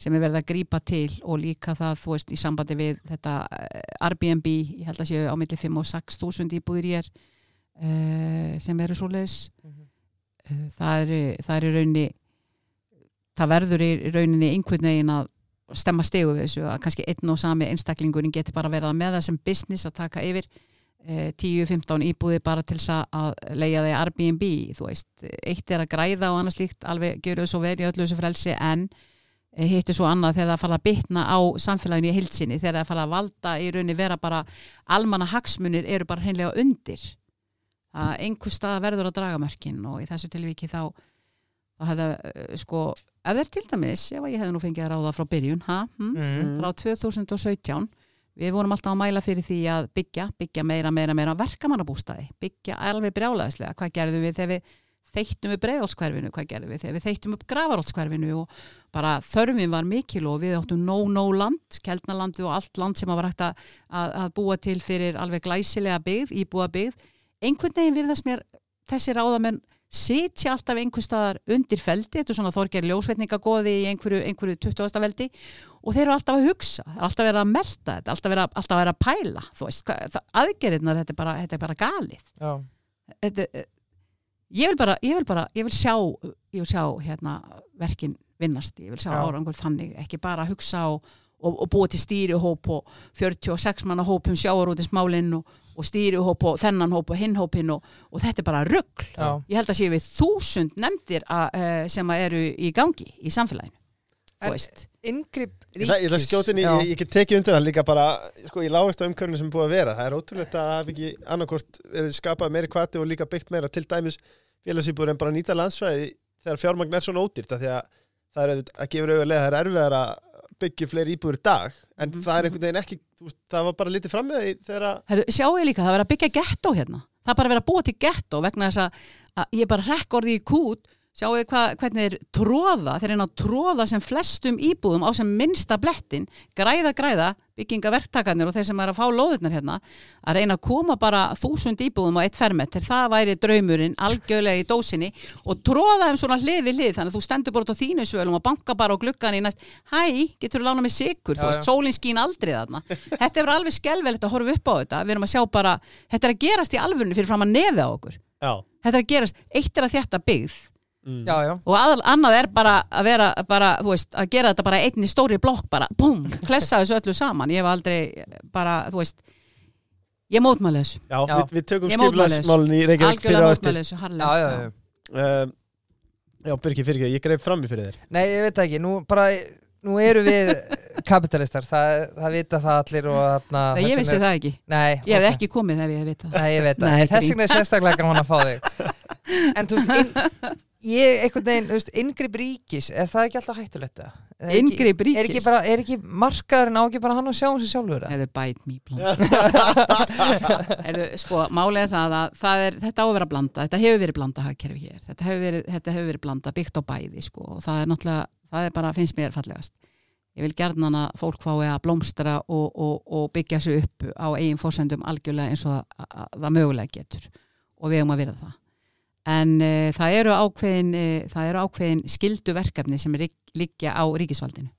sem er verið að grípa til og líka það þú veist í sambandi við þetta eh, Airbnb, ég held að séu á milli 5 og 6 þúsund íbúðir ég er uh, sem eru svoleiðis Mhm. uh, það eru það eru raunni það verður í rauninni einhvern veginn að stemma stegu við þessu að kannski einn og sami einstaklingurinn geti bara verið með það sem business að taka yfir eh, 10-15 íbúði bara til þess að leia þeir Airbnb þú veist, eitt er að græða og annars líkt alveg svo vel í öllu þessu frelsi en eh, hitt er svo annað þegar það fara að bitna á samfélaginu í heilsinni þegar það fara að valda í rauninni vera bara almanna hagsmunir eru bara hreinlega undir að einhver stað verður að draga mörkin og í þessu tilvíki þá þá hefði uh, sko ef þeir til dæmis, ef ég hefði nú fengið að ráða frá byrjun, ha, hm, mm. frá 2017 við vorum alltaf að mæla fyrir því að byggja, byggja meira, meira, meira verkamannabústaði, byggja alveg brjálæðislega. Hvað gerðum við þegar við þeittum upp breiðálskverfinu, hvað gerðum við þegar við þeittum upp gravarálskverfinu og bara þörfin var mikil og við áttum nóg land, keldnalandi og allt land sem var hægt að, að, að búa til fyrir alveg glæsilega byggð, íbúa byggð einhvern veginn virðast mér þessi ráðamenn sitja alltaf einhver staðar undir feldi, þetta er svona þorger ljósvetningagóði í einhverju, einhverju 20. veldi og þeir eru alltaf að hugsa, alltaf verið að melda þetta, alltaf verið að, alltaf verið að pæla þú veist, aðgerðirnar, þetta er bara, þetta er bara galið þetta, er- ég vil bara, ég vil bara ég vil sjá, ég vil sjá hérna, verkin vinnast, ég vil sjá Já. árangur þannig, ekki bara hugsa og, og, og búa til stýrihóp og 46 manna hóp um sjáarútismálinn og, og stýrihóp og þennan hóp og hinn hópinn og, og þetta er bara rugl Já. ég held að séu við þúsund nefndir a, uh, sem að eru í gangi í samfélaginu En- veist Inngrip Ég ég að Já. ég, ég get tekið undir það líka bara sko, í lágasta umkörnum sem er búið að vera það er ótrúlegt að hafa ekki annarkort verið skapað meiri kvati og líka byggt meira til dæmis félagsýbúður en bara nýta landsvæði þegar fjármagn er svona ódýrt af því að það er auðvitað- að gefur auðvitað það er erfiðar að byggja fleiri íbúður í dag en Mhm. það er einhvern veginn ekki veist, það var bara lítið fram með því þegar að sjáu ég líka, það er verið að byggja gettó hérna. Það er bara verið að búa til gettó vegna þess að, að ég er bara rekk orðið í kút. Sjáu ég hva, hvernig þeir tróða þeir reyna að tróða sem flestum íbúðum á sem minnsta blettin. Græða græða, byggingaverktakarnir og þeir sem er að fá lóðurnar hérna að reyna að koma bara þúsund íbúðum á eitt fermeter, það væri draumurinn algjörlega í dósinni og tróða þeim svona hlið við hlið, þannig að þú stendur bara á þínu svölum og banka bara á gluggan í næst hæ, getur þú lána mig sigur, Já, þú veist, sólinn skín aldrei þarna. Þetta er alveg skelvelegt að horfa upp á þetta. Við erum að sjá bara, þetta er að gerast í alvörunni fyrir fram að nefi á okkur. Já, þetta er að gerast, eitt er að þetta byggð mm. Já, já. og aðal, annað er bara að vera bara, þú veist, að gera þetta bara einni stóri blokk bara, búm, klessa þessu öllu saman. Ég hef aldrei bara, þú veist ég mótmæli þessu. Já, Já. Við, við tökum skipulagsmálin í Reykjavík fyrir algjörlega á eftir. mótmæli þessu, Já, harlega já, já. Já, Birgir, fyrir ekki, ég greif fram í fyrir þér. Nei, ég veit það ekki, nú bara nú eru við kapitalistar það, það vita það allir og þarna Nei, ég vissi það ekki, Nei, ég hef ekki komið ef ég hef vitað Nei, ég veit það, þess vegna er sérstaklega gaman að fá þig. En þú veist, ég, einhvern veginn, þú veist, inngrip ríkis er það ekki alltaf hættulegt það? Er ekki- Inngrip Er ekki, ríkis? bara, er ekki markaðurinn á ekki bara hann að sjá um sig sjálfur það? Erðu bæt me bland Erðu, sko, málið er það að það er, þetta á að vera blanda, þetta hefur verið blanda hagkerfi hér, þetta hefur verið, þetta hefur verið blanda byggt á bæði, sko, og það er náttúrulega það er bara, finnst mér fallegast. Ég vil gerðan að fólk fái að blómstra og, og, og byggja sig upp á eigin fórsendum algjörlega eins og það, að, það mögulega getur. Og við höfum að vera það en e, það eru ákveðin e, það eru ákveðin skildu verkefni sem er liggja á ríkisvaldinu.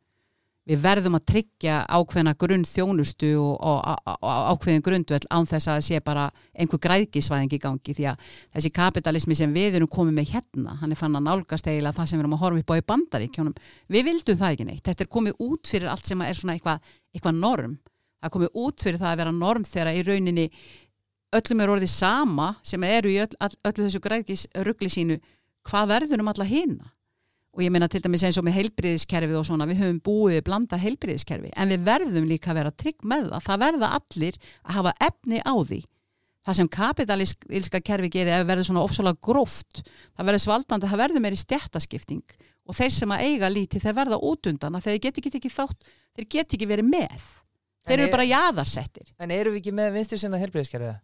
Við verðum að tryggja ákveðina grunn þjónustu og, og, og, ákveðin grundvöld án þess að það sé bara einhver græðgisvæðing í gangi. Því að þessi kapitalismi sem við erum komið með hérna hann er fann að nálgast eiginlega það sem við erum að horfa upp á í bandaríkjónum við vildum það ekki neitt, þetta er komið út fyrir allt sem er svona eitthvað eitthva norm. Það er komið út fyrir það að vera norm þegar í rauninni öllum er orðið sama sem eru í öll, all, öllu þessu græðgisrugli sínu hvað verður um alla hina? Og ég meina til dæmis eins og með heilbriðiskerfið og svona, við höfum búið blanda heilbriðiskerfi en við verðum líka að vera trygg með það. Það verða allir að hafa efni á því. Það sem kapitalíska kerfi gerir ef við verðum svona ofsalega gróft. Það verður svaldandi, það verður meiri stjættaskipting og þeir sem að eiga lítið þeir verða útundan að þeir geti ekki, þátt þeir geti ekki verið með. Þeir eru er- bara jaðarsettir. En eru við ekki með vinstri sinna helbriðiskerfið?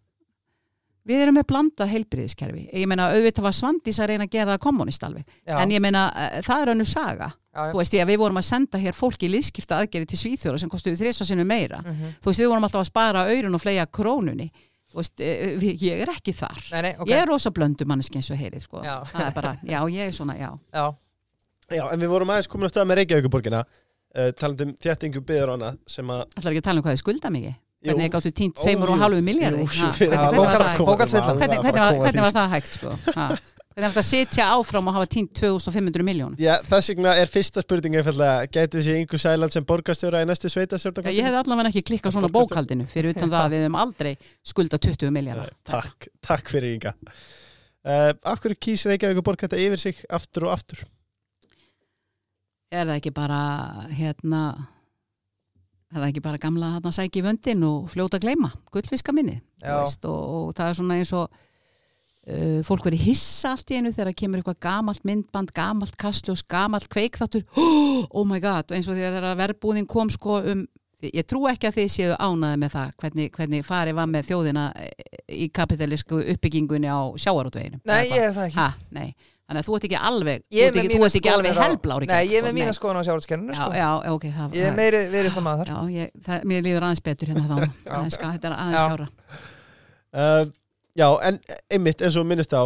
Við erum með blandað heilbriðiskerfi ég meina auðvitað var Svandís að reyna að gera það kommunist alveg. Já, en ég meina eh, það er önnur saga. Já, já. þú veist ég að við vorum að senda hér fólki í liðskipta aðgeri til Svíþjóra sem kostuði þrisva sinnum meira. Mhm. þú veist við vorum alltaf að spara aurun og flega krónunni. Þú veist eh, við, ég er ekki þar. Nei, nei, ok. Ég er rosa blöndu manneski eins og heyrið sko. Það er bara, já ég er svona, já. Já, Já, en við vorum aðeins komin að stöða með Reykjavíkuborgina uh, talandi um þjættingu byður og annað sem að ætlar ekki að tala um hvað þið skulda mikið. Hvernig þið gáttu tínt Ó, tveimur og jú. halvu miljardi hvernig, að hvernig, var það- hægt sko? Ha, Hvernig er þetta að sitja áfram og hafa tínt 2500 miljónum? Já, þess vegna er fyrsta spurning einfallega, gætu við sér Ingu Sæland sem borgarstjóra í næstu sveitastjórn Ég hefði allavega ekki klikkað svona bókaldinu fyrir utan það að við hefum aldrei skulda 20 miljardar. Takk, takk fyrir Inga uh, Af hverju kýs Reykjavík borg þetta yfir sig aftur og aftur? Er það ekki bara hérna er það ekki bara gamla hérna sæki í vöndin og fljóta að gleyma, gullfiska minni veist, og, og það er svona eins og uh, fólk verið hissa allt í einu þegar kemur eitthvað gamalt myndband, gamalt kastljós, gamalt kveikþáttur. Oh my god, eins og þegar verðbúðin kom sko um ég trú ekki að þið séu ánaði með það hvernig, hvernig farið var með þjóðina í kapitalísku uppbyggingunni á sjáarútveginu Nei, ég hef það ekki. Ha, nei. Þannig að þú ert ekki alveg ert er ekki, þú ert ekki alveg helblári Nei, ég er með mína skoðan á sjálfskerfinu já, sko. já, ok það, Ég er það- meiri verist að maður Já, ég, það, mér líður aðeins betur hérna þá aðeins, Þetta er aðeins Já. skára Uh, já, en einmitt eins og minnist á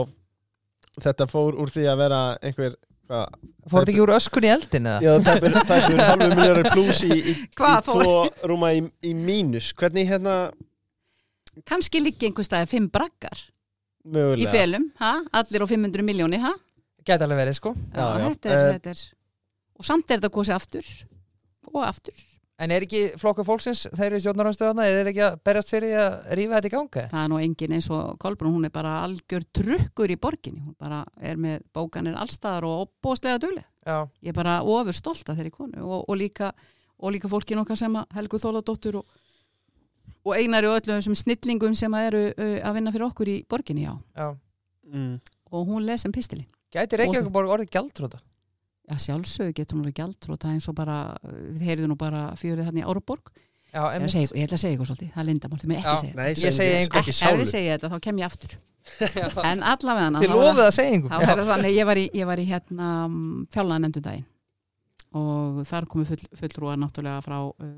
þetta fór úr því að vera einhver hvað, Fór þetta ekki úr öskun í eldin eða? Já, tæpur, tæpur halvu miljónar pluss í, í, í tvo rúma í, í mínus Hvernig hérna Kannski liggi einhver staði fimm braggar í mögulega felum, ha? allir á 500 miljónir ha? Gæti alveg verið sko Já, Já. Þetta, er, Eh. þetta er og samt er þetta kosið aftur og aftur En er ekki flokka fólksins, þeir eru stjórnarhanstöðana, er þeir ekki að berjast fyrir að rífa þetta í ganga? það er nú engin eins og Kolbrún hún er bara algjör trukkur í borginni hún bara er með bókanir allstaðar og dugleg Já, ég er bara ofur stolt af þeirri konu og, og, líka, og líka fólkin okkar sem að Helgu Þóladóttur og, og einari og öllum þessum snillingum sem að eru uh, að vinna fyrir okkur í borginni já já mm. og hún les sem pistili Gæti Reykjavík orðið gjaldróta? Já, sjálfsögur getur hún verið gjaldróta eins og bara, við heyrðum nú bara fjörið þarna í Áruborg. Já, Ég, að segja- ég ætla að segja eitthvað svolítið, það er lindamál, þið með Já, ekki segja. Segi engu. ekki Ef þið segja þetta, þá kem ég aftur. En allavega Þið lofið að segja Það einhver ég var í, ég var í hérna fjárlaðan endur daginn og þar komu full, fullrúar náttúrulega frá uh,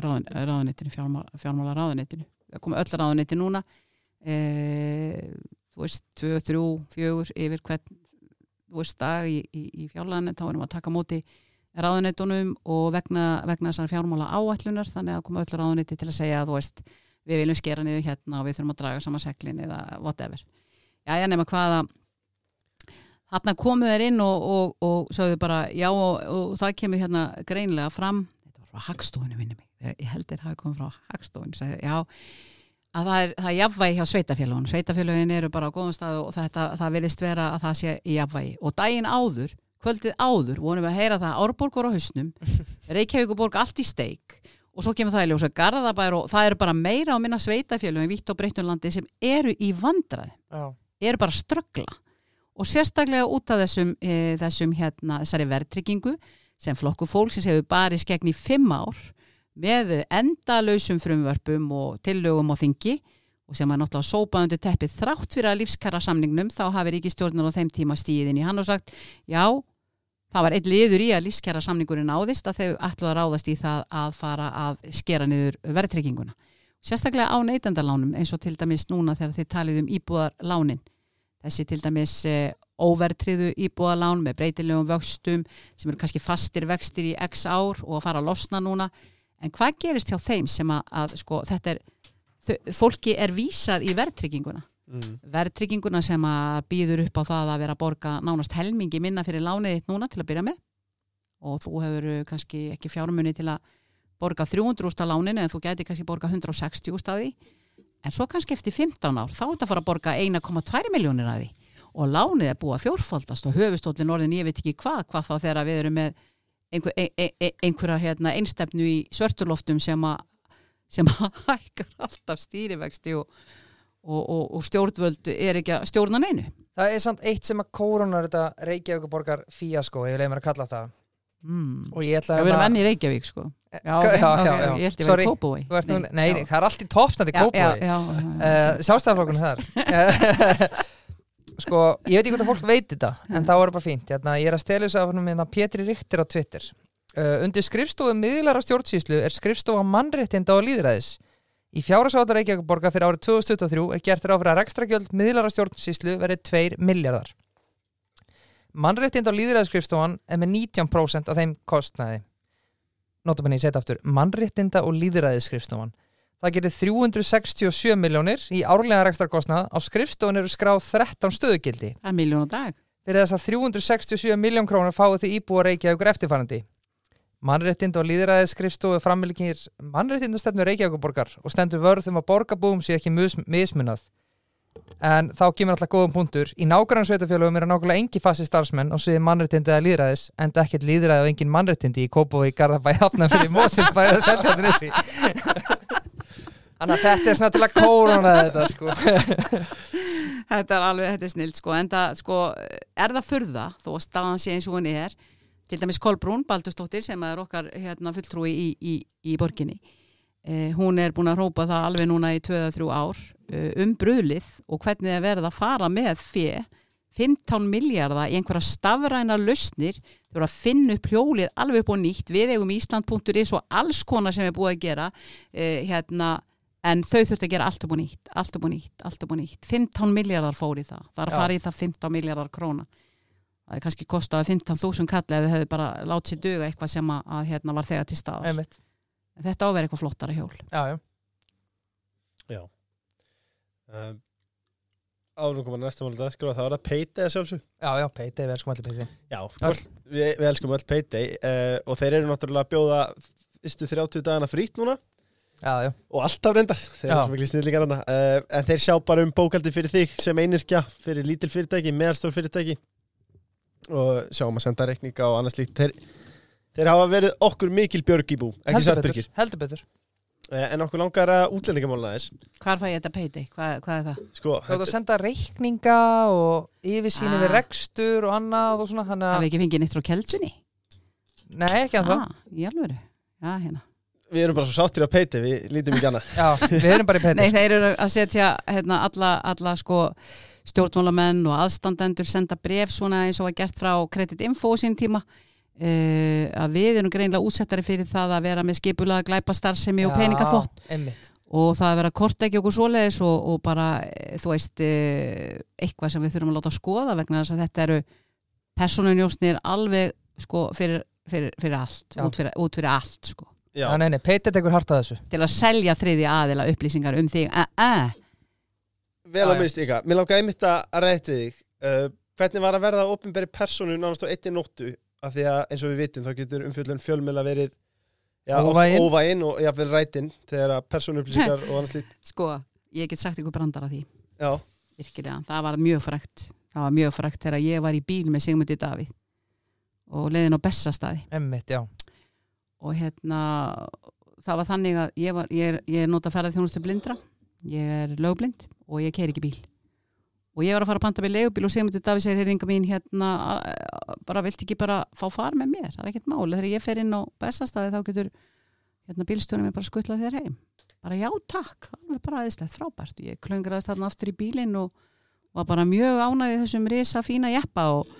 ráðun, ráðunettinu, fjármála, fjármála ráðunettinu. Það komu öll ráðunetti núna, e, þú veist, tvö, þrjú, fjögur yfir hvern, þú veist, dag í, í, í fjárlaðan, þá erum við að taka móti ráðunettunum og vegna, vegna þessar fjármála áætlunar, þannig að komu öll ráðunetti til að segja að þú veist, við viljum skera niður hérna og við þurfum að draga saman seglin eða whatever. Já, ég nema hvaða Þarna komu þeir inn og, og, og sögðu bara já og, og það kemur hérna greinlega fram, þetta var frá mig, Þegar ég held þeir hafi komið frá hagstofunni, sagði, já að það er, það er jafnvægi hjá sveitafélagun sveitafélagin eru bara á góðum stað og þetta, það vilist vera að það sé í jafnvægi. Og daginn áður, kvöldið áður vonum við að heyra það Árborg voru á hausnum Reykjavíkuborg allt í steik og svo kemur það í ljósa Garðabær og það eru bara meira á minna sveitafélagin vitt og breyttunlandi sem eru í vandraði Já, eru bara ströggla og sérstaklega út af þessum, e, þessum hérna, þessari verðtryggingu sem flokku fólk sem hefur barist gegn í fimm ár með endalausum frumvörpum og tillögum á þingi og sem er náttúrulega sópað undir teppið þrátt fyrir að lífskara samningnum þá hafi ríkistjórnar á þeim tíma stíðin í hann og sagt já, það var eitt liður í að lífskara samningurinn áðist að þau ætlu að ráðast í það að fara að skera niður verðtrygginguna. Sérstaklega á neytendalánum eins og til dæmis núna þegar þið talið um íbúðarlánin þessi til dæmis eh, óvertriðu íbúðalán með breytilegum vöxtum sem eru kannski fastir vextir í x ár og að fara að losna núna en hvað gerist hjá þeim sem að, að sko, þetta er, þau, fólki er vísað í verðtrygginguna? Mm. verðtrygginguna sem að býður upp á það að vera að borga nánast helmingi minna fyrir lánið þitt núna til að byrja með. Og þú hefur uh, kannski ekki fjármunni til að borga 300 úrst á láninu en þú gæti kannski borga 160 úrst að því. En svo kannski eftir 15 ár þá er þetta að fara að borga 1,2 miljónir að því. Og lánið er búið að fjórfaldast og höfustólinn orðin ég veit ekki hvað, hvað þá þegar við erum með einhver, ein, ein, einhverja hérna, einstefnu í svörturloftum sem að sem að hækkar alltaf stýrivexti og, og, og, og stjórnvöld er ekki að stjórna neinu. Það er samt eitt sem að kórunar þetta Reykjavíkuborgar fíasko, ég leið mér að kalla það. Mm. og ég ætla að við erum enn í Reykjavík sko. Já, Já, ok, já, já, ok, já. Ég verið Kópói Þú ert nú, nei, það er allt í toppstandi já, uh, Sjálfstæðarflokkurinn þar Sko, ég veit ekki hvort að fólk veit þetta en það bara fínt. Hérna, Ég er að stela þessu af hann með Pétri Ríktir á Twitter. Uh, Undir skrifstofu miðlara stjórnsýslu er skrifstofa mannréttinda og líðræðis Í fjárhagsváta Reykjavíkuborga fyrir árið 2023 er gert á fyrir að rekstragjöld miðlara stjórnsýslu verið 2 miljardar Mannréttinda og líðræðisskrifstofan er með 19% af þeim kostnaði. Notabenni ég setja aftur. Mannréttinda og líðræðisskrifstofan það gerir 367 miljónir í árlega rekstarkostnað á skrifstofun eru skráð 13 stöðugildi. Það er miljón á dag. fyrir þess að 367 miljón krónur fáið því íbúa Reykjavíkur eftirfærandi Mannréttind og líðræðis skrifstofu frammelikir mannréttindastefnu Reykjavíkurborgar og stendur vörð um að borgarbúum sé ekki mismunað. En þá kemur alltaf góðum punktur. Í nágrann sveitafjölugum eru nákvæmlega engi fassi starfsmenn og sviði mannréttindi eða líðræðis en ekkert líðræði og engin mannréttindi í Kópói, Garðabæ, Hafnafyrir, Moselsbæ og Seltjarnissi Þannig að þetta er svona til að kórona þetta sko. Þetta er alveg, þetta er snilt sko, en það sko, er það furða þó að staðan sé eins og hún er til dæmis Kolbrún Baldurstóttir sem er okkar hérna, fulltrúi í, í, í borginni eh, hún er búin að hrópa það alveg núna í 2-3 ár eh, um bröðlið og hvernig það verða að fara með fjö 15 miljardar í einhverja stafræna lausnir þau eru að finna upp hjólið alveg upp og nýtt. Við eigum Ísland.is og alls konar sem er búið að gera eh, hérna en þau þurftu að gera allt upp og nýtt allt upp og nýtt, allt upp og nýtt. 15 miljardar fór í það, það er að Já. fara í það 15 miljardar króna. Það er kannski kostaði 15.000 kall ef þau hefðu bara látið sér duga eitthvað sem að, að hérna var þegar til staðar. Einmitt. Þetta áverið eitthvað flottara hjól. Já, já, um, árum koma næsta er það Payday að sjálfsög já, já, peiti, við elskum allir peiti Já, hvort, við, við elskum öll Payday uh, og þeir eru náttúrulega að bjóða fyrstu 30 dagana frýtt núna Já, já, og alltaf reyndar, þeir hana uh, en þeir sjá bara um bókaldi fyrir þig sem einirkja, fyrir lítil fyrirtæki meðalstór fyrirtæki og sjá um að senda reikninga og annars líkt þeir, þeir hafa verið okkur mikil björg í bú, ekki satt byrgir heldur betur uh, en okkur langar að útlendingamálna þess Hvar fæ ég þetta peiti? Hvað, hvað er það? sko, Þú ert að senda reikninga og yfirsýni Ah. við rekstur og annað og svona þannig Hafi að, ekki fengið neitt frá keldsunni? nei, ekki að það Ah, í alvöru? Já, hérna við erum bara svo sáttir á Payday, við lítum ekki annað. Já, við erum bara í peiti Nei, þeir eru að setja hérna, alla, alla sko, stjórnmálamenn og aðstandendur senda bref svona eins og var gert frá Credit Info á sín tíma. Uh, að við erum greinlega útsettari fyrir það að vera með skipulaða glæpa starfsemi og peningaþótt Einmitt, og það að vera að korta ekki okkur svoleiðis og, og bara, eh, þú veist eh, eitthvað sem við þurfum að láta skoða vegna þess að þetta eru personunjósnir alveg sko fyrir, fyrir, fyrir allt, út fyrir, út fyrir allt sko, Já, nei, nei, peiti tekur hart að þessu. Til að selja þriði aðila upplýsingar um þig, uh, uh. vel Já, á já. minnst ykkar. Mér langaði einmitt að rætt við þig uh, Hvernig var að verða opinberi personu nánast á einni nóttu? Af því að eins og við vitum þá getur umfjöldun fjölmjöla verið já, oft Óvægin. óvægin og jafnvel rætin þegar að persónuupplýsingar og annars lít sko, ég get sagt ykkur brandar að því. Já, virkilega, það var mjög frækt það var mjög frækt þegar ég var í bíl með Sigmundi Davíð og leiðin á Bessastæði Einmitt, já, og hérna það var þannig að ég, var, ég, er, ég er nota ferðið þjónustu blindra. Ég er lögblind og ég keir ekki bíl. Og ég var að fara að panta með leigubíl og Sigmundur Davíð segir heyringa mín hérna bara vilt ekki bara fá far með mér? Það er ekkert mál, þegar ég fer inn á bestastæði þá getur hérna bílstjónum bara skutlað þér heim. Bara já takk, alveg bara aðeinslegt frábært. Ég klöngraðist þarna aftur í bílinn og var bara mjög ánæði þessum risa fína jeppa og,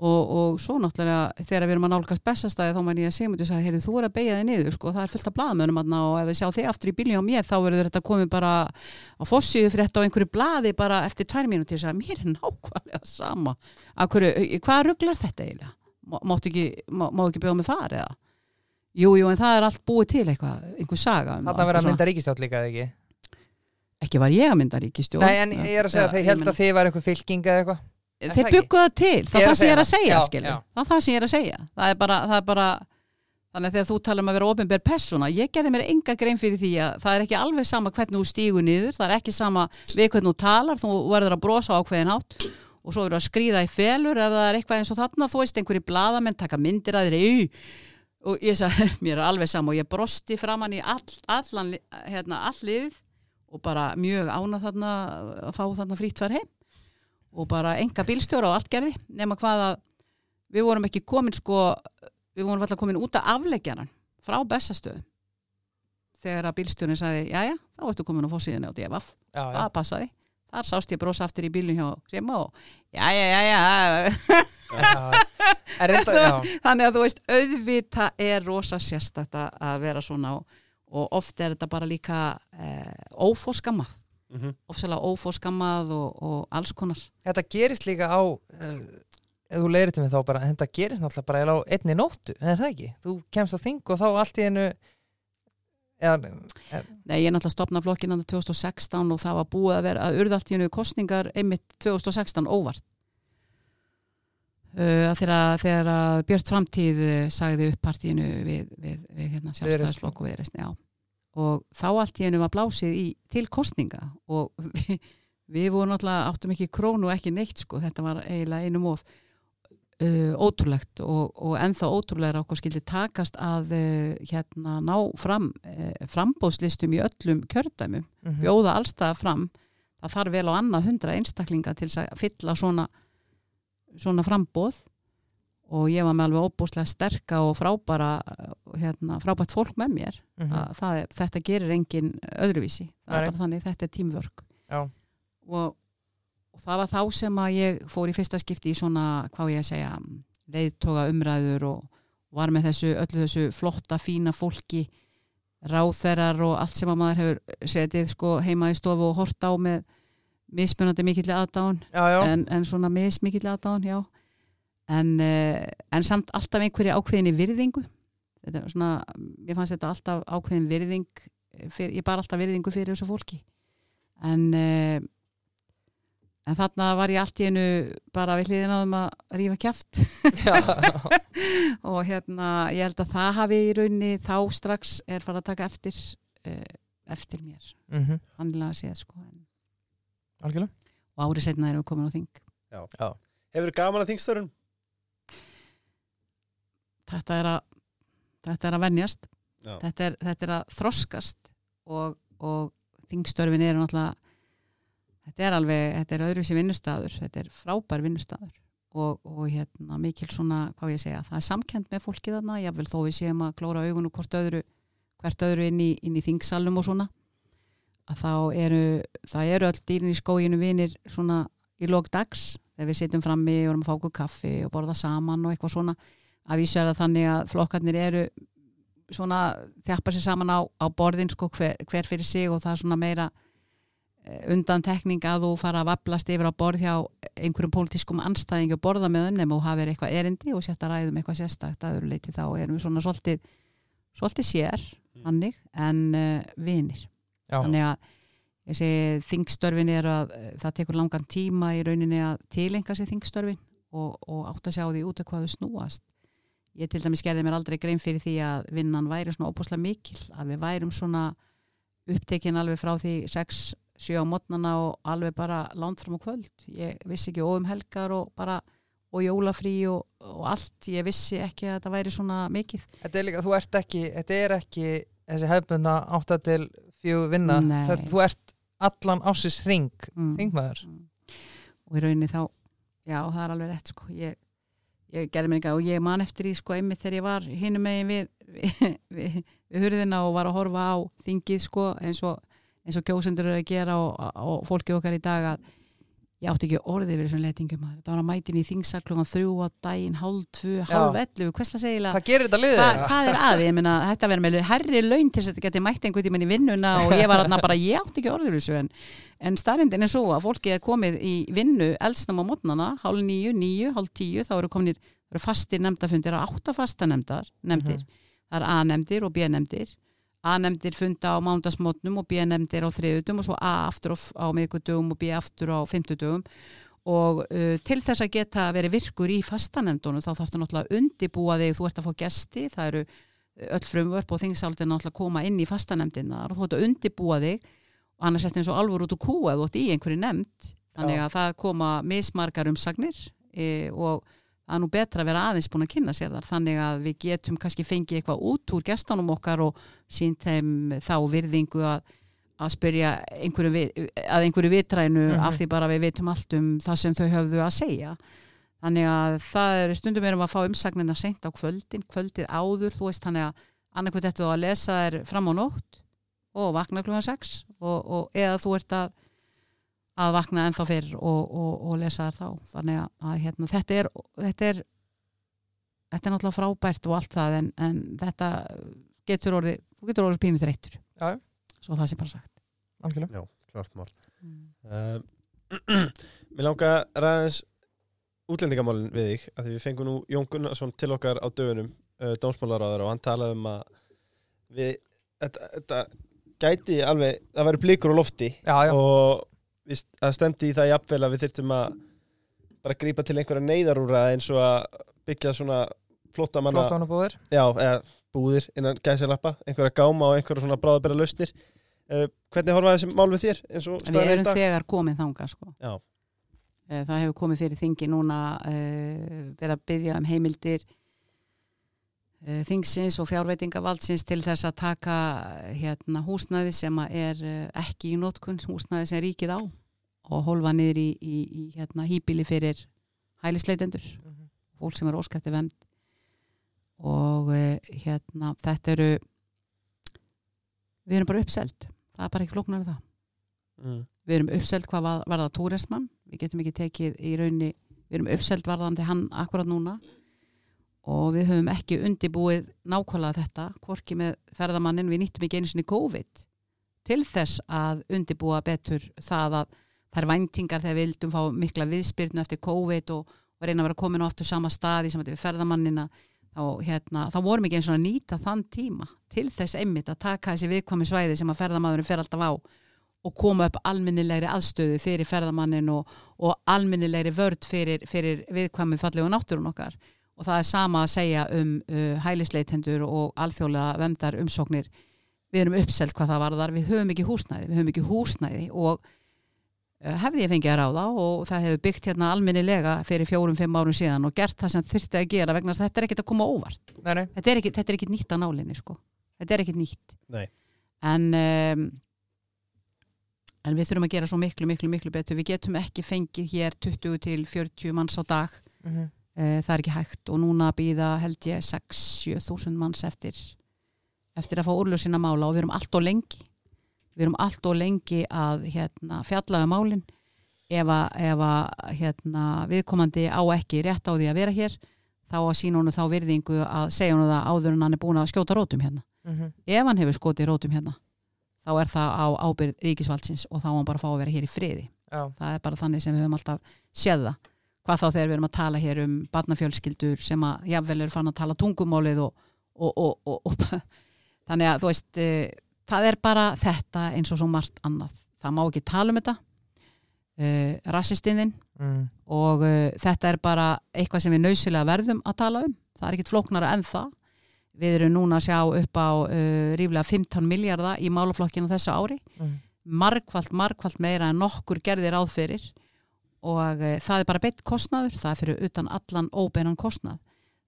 og, og svo náttúrulega þegar við erum að nálgast bestastæði þá mæni ég að Sigmundur sagði, heyrðu þú er að beigja þig niður sko, það er fullt af blaðmönum þarna og ef þið sjá þig aftur í bílinn á mér þá verður þetta komið bara á fossíðu fyrir þetta á einhverju blaði bara eftir tvær mínútur að mér er nákvæmlega sama hverju, hvað rugglar þetta eiginlega? Má- Máttu ekki, má, má ekki bjóða mig far eða? Jú, jú, en það er allt búið til eitthvað, einhver saga um það, verða að mynda ríkistjátt líka, eða ekki. Ekki var ég að mynda ríkistjórn Nei, en ég er að segja að þeir held að þið var eitthvað fylking eða eitthvað Þeir byggu það til, það er það sem ég er að segja, Já, já. Það er það sem ég er að segja. Það er bara, það er bara Þannig að þegar þú tala um að vera ofinber persóna, ég gerði mér enga grein fyrir því að það er ekki alveg sama hvernig þú stígur niður, það er ekki sama við hvernig þú talar, þú verður að brosa á ákveðin hátt og svo verður að skrýða í felur ef það er eitthvað eins og þarna, þú veist einhverju blaðamenn taka myndir að þér og ég sagði, mér er alveg sama og ég brosti framann í all, allan, hérna, all liðið og bara mjög ánað þarna að fá þarna frýtt fær heim og bara enga bílstjóra og allt gerði nema hvað að við vorum ekki komin sko við vorum alltaf komin út af afleggjaran frá Bessastöðu þegar að bílstjórin sagði, jæja, þá ertu komin á fórsíðinu á DFF, Já, já, það passaði. Þar sást ég brosa aftur í bílun hjá Sema og jæja, jæja já. Er reynda, já, þannig að þú veist, auðvita er rosa sérstætt að- að vera svona og, oft er þetta bara líka eh, ófórskammað mm -hmm. ofsalega ófórskammað og, og alls konar þetta gerist líka á uh, ef þú leirir til mig þá bara þetta gerist náttúrulega bara á einni nóttu, en er það ekki? Þú kemst á þing og þá allt í einu eða, Nei, ég er náttúrulega stopnað flokkin andan 2016 og það var búið að vera að urða allt í hennu kostningar einmitt 2016 óvart uh, þegar, þegar að Björn Framtíð uh, sagði upp partíinu við, við, við hérna, sjálfstæðisflokk og viðreist já. Og þá allt í hennu var blásið í, til kostninga og við, við vorum náttúrulega áttum ekki krónu og ekki neitt sko, þetta var eiginlega einum of uh, ótrúlegt og, og ennþá ótrúlega okkur skildi takast að uh, hérna ná fram uh, frambóðslistum í öllum kjördæmum mhm. bjóða allstað fram það þarf vel á annað hundra einstaklinga til að fylla svona svona frambóð og ég var með alveg óbúslega sterka og frábæra hérna, frábært fólk með mér. Mhm. að það, þetta gerir engin öðruvísi. Það er þannig, þetta er tímvörk og, og það var þá sem að ég fór í fyrsta skipti í svona, hvað ég að segja leiðtoga umræður og var með þessu, öllu þessu flotta fína fólki ráþerar og allt sem að maður hefur setið sko heima í stofu og hort á með mismunandi mikill aðdán en, en svona mismikill aðdán, já en, uh, en samt alltaf einhverju ákveðinni virðingu. Þetta er svona, ég fannst þetta alltaf ákveðin virðing fyrir, ég bar alltaf virðingu fyrir þessu fólki. En uh, en þarna var ég allt í einu bara við hliðin á þeim að rífa kjaft. Já, og hérna ég held að það hafi í rauninni þá strax er farið að taka eftir eftir mér, mhm, vannilega séð sko algjörlega. Og árið setna erum við komin á þing. Hefur gaman að þingstörun? Þetta er að þetta er að venjast. Þetta er, þetta er að þroskast og, og þingstörfin eru náttúrulega þetta er alveg, þetta er öðruvísi vinnustadur þetta er frábær vinnustadur og, og hérna mikil svona, hvað ég segja það er samkend með fólki þarna, jável þó við séum að klóra augunum hvort öðru hvert öðru inn í, inn í þingsalum og svona að þá eru það eru öll dýrin í skóginu vinir svona í lók dags þegar við sitjum frammi og erum að fá okkur kaffi og borða saman og eitthvað svona að vísu er það þannig að flokkarnir eru svona þjappa sér saman á, á borðin sko hver, hver fyrir sig og það er svona meira eh, undantekning að þú fara að vablast yfir á borð hjá einhverjum pólitískum anstæðingi og borða með þeim og hafa eitthvað erindi og að ræðum eitthvað sérstakt að öðru leiti þá erum við svona svolítið, svolítið sér hannig en uh, vinir. Já, þannig að þessi þingstörfin er að eh, það tekur langan tíma í rauninni að tilenga sér þingstörfin og, og átt að sjá því út af hvað þau snúast ég til dæmis gerði mér aldrei grein fyrir því að vinnan væri svona óbúslega mikil að við værum svona upptekin alveg frá því 6-7 á mótnana og alveg bara langt fram á kvöld. Ég vissi ekki óum helgar og bara og jólafrí og, og allt. Ég vissi ekki að þetta væri svona mikið. Þetta er líka, þú ert ekki þetta er ekki þessi hefbunda átta til fjögur vinna. Þetta, þú ert allan ásins ring mm. þingmaður. Og í rauninni þá já það er alveg rétt sko. Ég, ég gerði mér ekki og ég man eftir í sko einmitt þegar ég var hinum megin við, við, við, við hurðina og var að horfa á þingið sko eins og, eins og kjósendur eru að gera og, og fólki okkar í dag að ég átti ekki orðið við þessum letingum þetta var að mætin í þingsal klukkan þrjú á daginn, hálf tvö, hálf ellu hversla segilega hvað gerir þetta liðið? Hva, hvað er að, ég meina, þetta verður með herri laun til þess að þetta geti mætt einhvern tímann í vinnuna og ég var aðna bara, ég átti ekki orður þessu en, en starrindin er svo að fólki er komið í vinnu eldsnam á mótnana hálf nýju, nýju, hálf tíu. Þá eru kominir, það eru fastir nefndafundir að átta fasta nefndar, nefndir það er A-nefndir og B-nefndir A-nefndir funda á mándagsmótnum og B-nefndir á þriðutum og svo A aftur á, miðgudugum og B aftur á fimmtudugum og uh, til þess að geta verið virkur í fastanemndunum þá þarfstu náttúrulega að undibúa þig. Þú ert að fá gesti, það eru öll frumvörp og þingsáldin náttúrulega að koma inn í fastanemndina og þú ert að undibúa þig. Og annars er þetta eins og alvor út úr kú eða þú ert í einhverju nefnd. Þannig að það koma mismargar umsagnir e, og er nú betra að vera aðeins búin að kynna sér þar þannig að við getum kannski fengið eitthvað út úr gestanum okkar og sínt þeim þá virðingu að að spyrja einhverju við, að einhverju vitrænu Mhm. af því bara við vitum allt um það sem þau höfðu að segja þannig að það er stundum erum að fá umsagnina seint á kvöldin, kvöldið áður þú veist þannig að annarkvæmt eftir þú að lesa þær fram á nótt og vakna klukkan 6 og, og eða þú ert að að vakna ennþá fyrr og, og, og lesa þær þá. Þannig að, að hérna, þetta er þetta er þetta er náttúrulega frábært og allt það en, en þetta getur orðið þú getur orðið pínu þreyttur. Já. svo það sé bara sagt. Algjörlega. Klart mál. Mm. uh, Mér langar að ræðins útlendingamálin við þig að því við fengum nú Jón Gunnarsson til okkar á dögunum uh, dómsmálaráður og hann talaði um að við þetta, þetta gæti alveg, það væri blikur á lofti já, já, og víst, það stemdi í það jafnvel að við þyrftum að bara grípa til einhverja neyðarúra eins og að byggja svona flotta manna flott hann búðir já, eða búðir innan gæðsælappa einhverja gáma og einhverja svona bráðabera lausnir uh, hvernig horfa þessi mál við þér En við er erum þegar komið þangað sko. Eh, Það hefur komið fyrir þingi núna uh, verið að byggja um heimildir uh, þingsins og fjárveitingavaldsins til þess að taka eh, hérna, húsnæði sem að er uh, ekki í notkun, húsnæði sem ríkið á og hólfa niður í, í, í hérna, hýbíli fyrir hælisleitendur fólk sem er óskæfti vend og uh, hérna þetta eru við erum bara uppselt. Það er bara ekki flóknar það. Mm. við erum uppselt hvað var, var það túrismann. Við getum ekki tekið í raunni við erum uppselt varðandi hann akkurat núna. Og við höfum ekki undibúið nákvæmlega þetta hvorki með ferðamannin, við nýttum ekki einu sinni COVID til þess að undibúa betur það að þær væntingar þegar við vildum fá mikla viðspyrnu eftir COVID og, og reyna að vera komin á aftur sama staði sem þetta við ferðamannina þá, hérna, þá vorum ekki eins og að nýta þann tíma til þess einmitt að taka þessi viðkvæmi svæði sem að ferðamæðurinn fer alltaf á og koma upp almennilegri aðstöðu fyrir ferðamannin og, og almennilegri vörd fyrir, fyrir viðkvæmi fallegu náttúrun okkar. Og það er sama að segja um uh, hælisleitendur og alþjóðlega vendar umsóknir. Við erum uppselt hvað það varðar, við höfum ekki húsnæði. Við höfum ekki húsnæði og hefði ég fengið að ráða og það hefur byggt hérna almennilega fyrir fjórum-fimm árum síðan og gert það sem þurfti að gera vegna þess að þetta er ekkit að koma óvart. Nei, nei, þetta er ekkit, þetta er ekkit nýtt að nálinni sko. þetta er ekkit nýtt. Nei. en um, en við þurfum að gera svo miklu, miklu, miklu betur. Við getum ekki fengið hér 20 til 40 manns á dag. Mhm, uh, það er ekki hægt og núna býða held ég 6-7 þúsund manns eftir eftir að fá úrlösina mála og við erum allt og lengi við erum allt og lengi að hérna, fjallaðu málin. Ef að, ef að hérna, viðkomandi á ekki rétt á því að vera hér þá að sína honum þá virðingu að segja honum það áður en hann er búin að skjóta rótum hérna. Mhm, ef hann hefur skotið rótum hérna þá er það á ábyrð ríkisvaldsins og þá á hann bara að fá að vera hér í friði. Já, það er bara þannig sem við höfum alltaf séð það. Hvað þá þegar við erum að tala hér um barnafjölskyldur sem að jafnvel eru fann að tala tungumálið og, og, og, og, þannig að þú veist e, það er bara þetta eins og svo margt annað. Það má ekki tala um þetta e, rassistinnin mm, og e, þetta er bara eitthvað sem við nöysilega verðum að tala um. Það er ekkit flóknara en það. Við erum núna að sjá upp á uh, ríflega 15 miljardar í málaflokkinu þessu ári. Mm, margfald, margfald meira en nokkur gerðir áð fyrir og e, það er bara beitt kostnaður, það er fyrir utan allan óbeinan kostnað.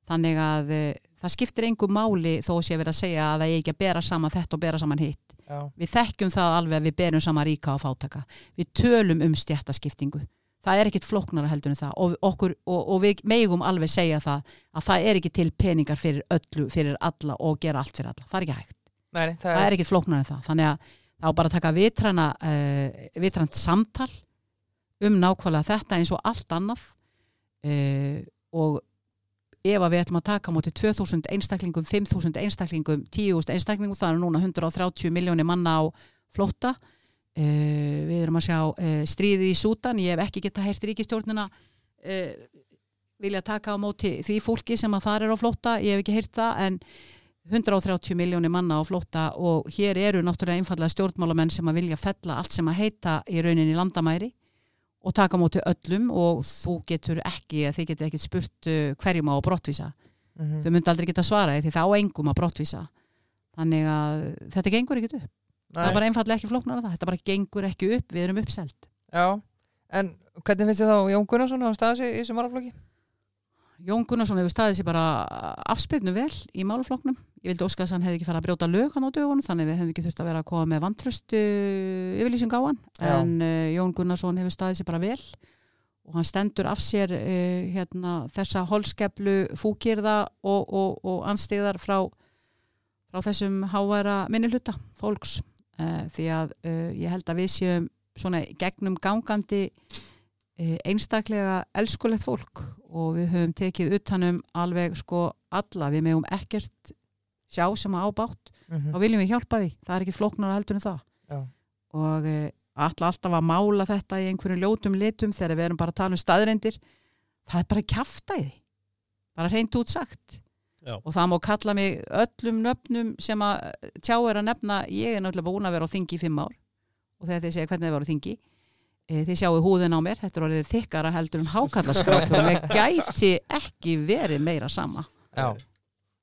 Þannig að e, það skiptir engum máli þó sé verið að segja að það er ekki að bera saman þetta og bera saman hitt. Já, við þekkjum það alveg að við berum saman ríka og fátaka við tölum um stjættaskiptingu það er ekkit flóknara heldur en það. Og, okkur, og, og við megum alveg segja það að það er ekki til peningar fyrir öllu, fyrir alla og gera allt fyrir alla, það er ekki hægt. Nei, nei, það er ekkit flóknar en það. Þannig að þá bara taka vitræna uh, vitrænt samtal um nákvæmlega þetta eins og allt annað uh, og ef að við ætlum að taka móti 2000 einstaklingum, 5000 einstaklingum 10.000 einstaklingum, það er núna 130 miljónir manna á flótta. Uh, við erum að sjá uh, stríðið í Sútan, ég hef ekki geta heyrt ríkistjórnina uh, vilja taka á móti því fólki sem að þar er á flótta, ég hef ekki heyrt það en 130 miljónir manna á flótta og hér eru náttúrulega einfallega stjórnmálamenn sem að vilja fella allt sem að heita í rauninni landamæri og taka á móti öllum og þú getur ekki, þið getur ekki spurt uh, hverjum á að brottvísa. mhm, Þau myndi aldrei geta svarað því það á engum að brottvísa. Þannig að þetta gengur ekkert upp. Það er nei, bara einfallega ekki flóknar. Þetta bara gengur ekki upp, við erum uppselt. já en hvernig finnst þið þá Jón Gunnarsson að staða sig í þessu málaflokki? Jón Gunnarsson hefur staðið sér bara afspilnu vel í málufloknum. Ég vildi óska þess að hann hefði ekki farið að brjóta lög hann á dögunum þannig við hefum ekki þurft að vera að koma með vantröst uh, yfirlýsing á hann. Já. En uh, Jón Gunnarsson hefur staðið sér bara vel og hann stendur af sér uh, hérna, þessa holskeplu fúkirða og, og, og anstíðar frá, frá þessum háværa minnilhuta fólks. Uh, því að uh, ég held að við séum svona gegnum gangandi einstaklega elskulegt fólk og við höfum tekið utanum alveg sko alla, við megum ekkert sjá sem að ábátt Mhm, þá viljum við hjálpa því, það er ekkit flóknar heldur en það. Já. og e, alla alltaf að mála þetta í einhverjum ljótum litum þegar við erum bara að tala um staðreindir það er bara því bara reynd út sagt. Já. og það má kalla mig öllum nöfnum sem að tjá er að nefna. Ég er náttúrulega búin að vera á þingi í fimm ár. Og þegar þið segja hvernig þið var á þingi. e, þið sjáu húðin á mér, þetta er orðið þykkara heldur en hákallaskrapur og mér gæti ekki verið meira sama Já,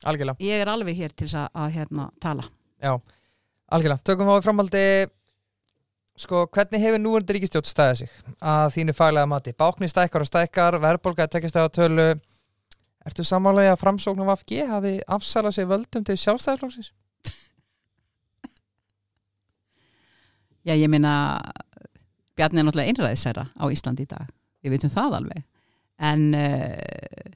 algjörlega ég er alveg hér til þess að, að hérna, tala Já, algjörlega. Tökum þá í framhaldi sko, hvernig hefur núverandi ríkistjótt stæðið sig að þínu faglega mati? Bákni stækkar og stækkar, verðbólga að tekja stæða tölu Ertu samanlega að framsóknum af FG hafi afsalað sér völdum til sjálfstæðarflóksins? Já, ég meina Bjarni er náttúrulega einræðisæra á Íslandi í dag. Við veitum það alveg. En uh,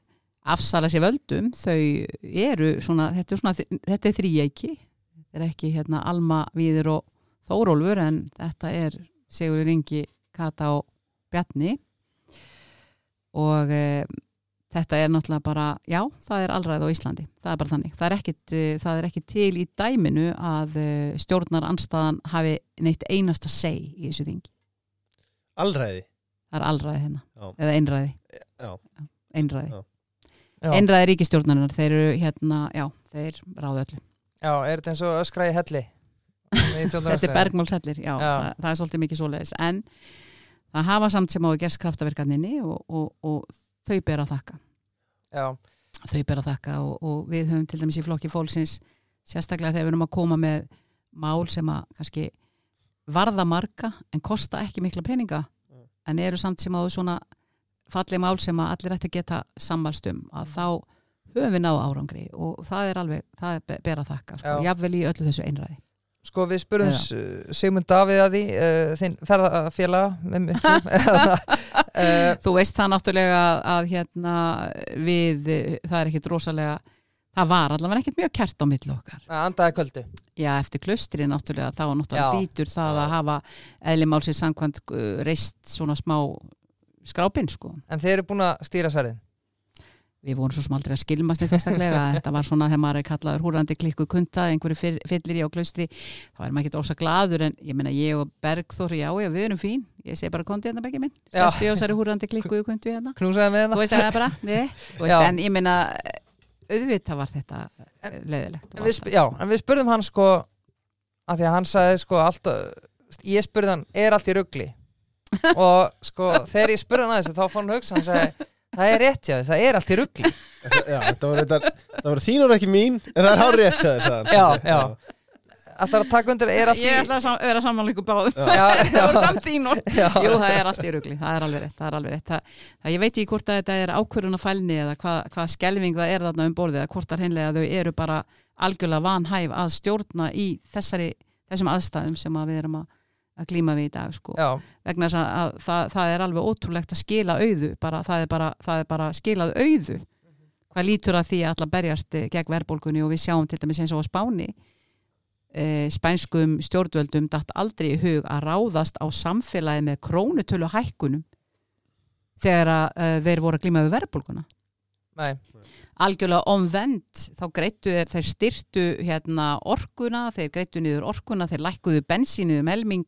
afsala sér völdum þau eru svona þetta er, svona, þetta er þrýjæki þetta er ekki hérna Alma, Víður og Þórólfur en þetta er Sigurður Ingi, Kata og Bjarni. Og uh, þetta er náttúrulega bara, já, það er allræð á Íslandi, það er bara þannig. Það er ekkit, uh, það er ekkit til í dæminu að stjórnar anstaðan hafi neitt einasta seg í þessu þingi Allræði það er allræði hérna, Já. eða einræði. Já, einræði, Já. Einræði ríkistjórnarinnar þeir eru hérna, já, þeir ráðu öllu. Já er þetta eins og öskraði helli? Þetta er já, Já. Það, það er svolítið mikið svoleiðis, en það hafa samt sem á að gerst kraftaverkaninni og, og, og þau ber að þakka. Já, þau ber að þakka og, og við höfum til dæmis í flokki fólksins sérstaklega þegar við erum að koma með mál sem að kannski varða marga en kosta ekki mikla peninga Mm. en eru samt sem á svona falleg mál sem að allir ætti að geta sammælst um að þá höfum við náð árangri og það er alveg, það er be- ber að þakka sko, Já. jafnvel í öllu þessu einræði sko við spurum Sigmund Davíð að því uh, þinn ferðafélaga uh, þú veist það náttúrulega að, að hérna við, það er ekkit rosalega það var allavega ekkit mjög kert á milli okkar. Að andaði kvöldu Já, eftir klustri náttúrulega, þá náttúrulega Já. hlýtur það að hafa eðlimálsins samkvæmt uh, reist svona smá skrápinn sko. En þeir eru búin að stýra sverðin? Við vorum svo sem aldrei að skilmast neitt sérstaklega, þetta var svona þegar maður er kallaður húrandi klikku kunta, einhverju fyllir í á klustri, þá er maður ekki ósa gladur en ég meina ég og Bergþór, já, já, við erum fín, ég segi bara kontið hérna begge minn, særi húrandi klikku kuntu hérna, Knúsaði með þú hérna veist það bara, nei, þú veist, en ég meina, auðvitað var þetta eh, leiðilegt. en við, Já, en við spurðum hann sko að því að hann sagði sko alltaf ég spurði hann, er allt í rugli og sko þegar ég spurði hann að þessu þá fann hann hugsa, hann sagði það er rétt því, það er allt í rugli Já, þetta var, þetta, það var þín orð ekki mín en það er hár rétt hann. Já, já. Alltaf að taka undir, er allt í Ég ætla að sam- vera samanleiku báðum. Já, Það voru samt orð. já. Jú, það er allt í rugli, það er alveg rétt, það er alveg rétt. Það, það, ég veit ekki hvort að þetta er ákvörðun að fælni eða hvað hva skelving það er þarna um borðið eða hvort það hreinlega þau eru bara algjörlega vanhæf að stjórna í þessari, þessum aðstæðum sem að við erum að, að glíma við í dag sko. vegna þess að, að það, það er alveg ótrúlegt að skila auðu, bara, það, er bara, það er bara skilað auðu hvað lítur að því að alla berjast gegn verðbólgunni og við sjáum til dæmis eins og á Spáni spænskum stjórnvöldum datt aldrei í hug að ráðast á samfélagi með krónutölu hækkunum þegar að, e, þeir voru að glíma við verðbólguna. Nei, algjörlega omvend. Þá greittu þeir, þeir styrtu hérna orkuna, þeir greittu niður orkuna þeir lækkuðu bensínuðu melming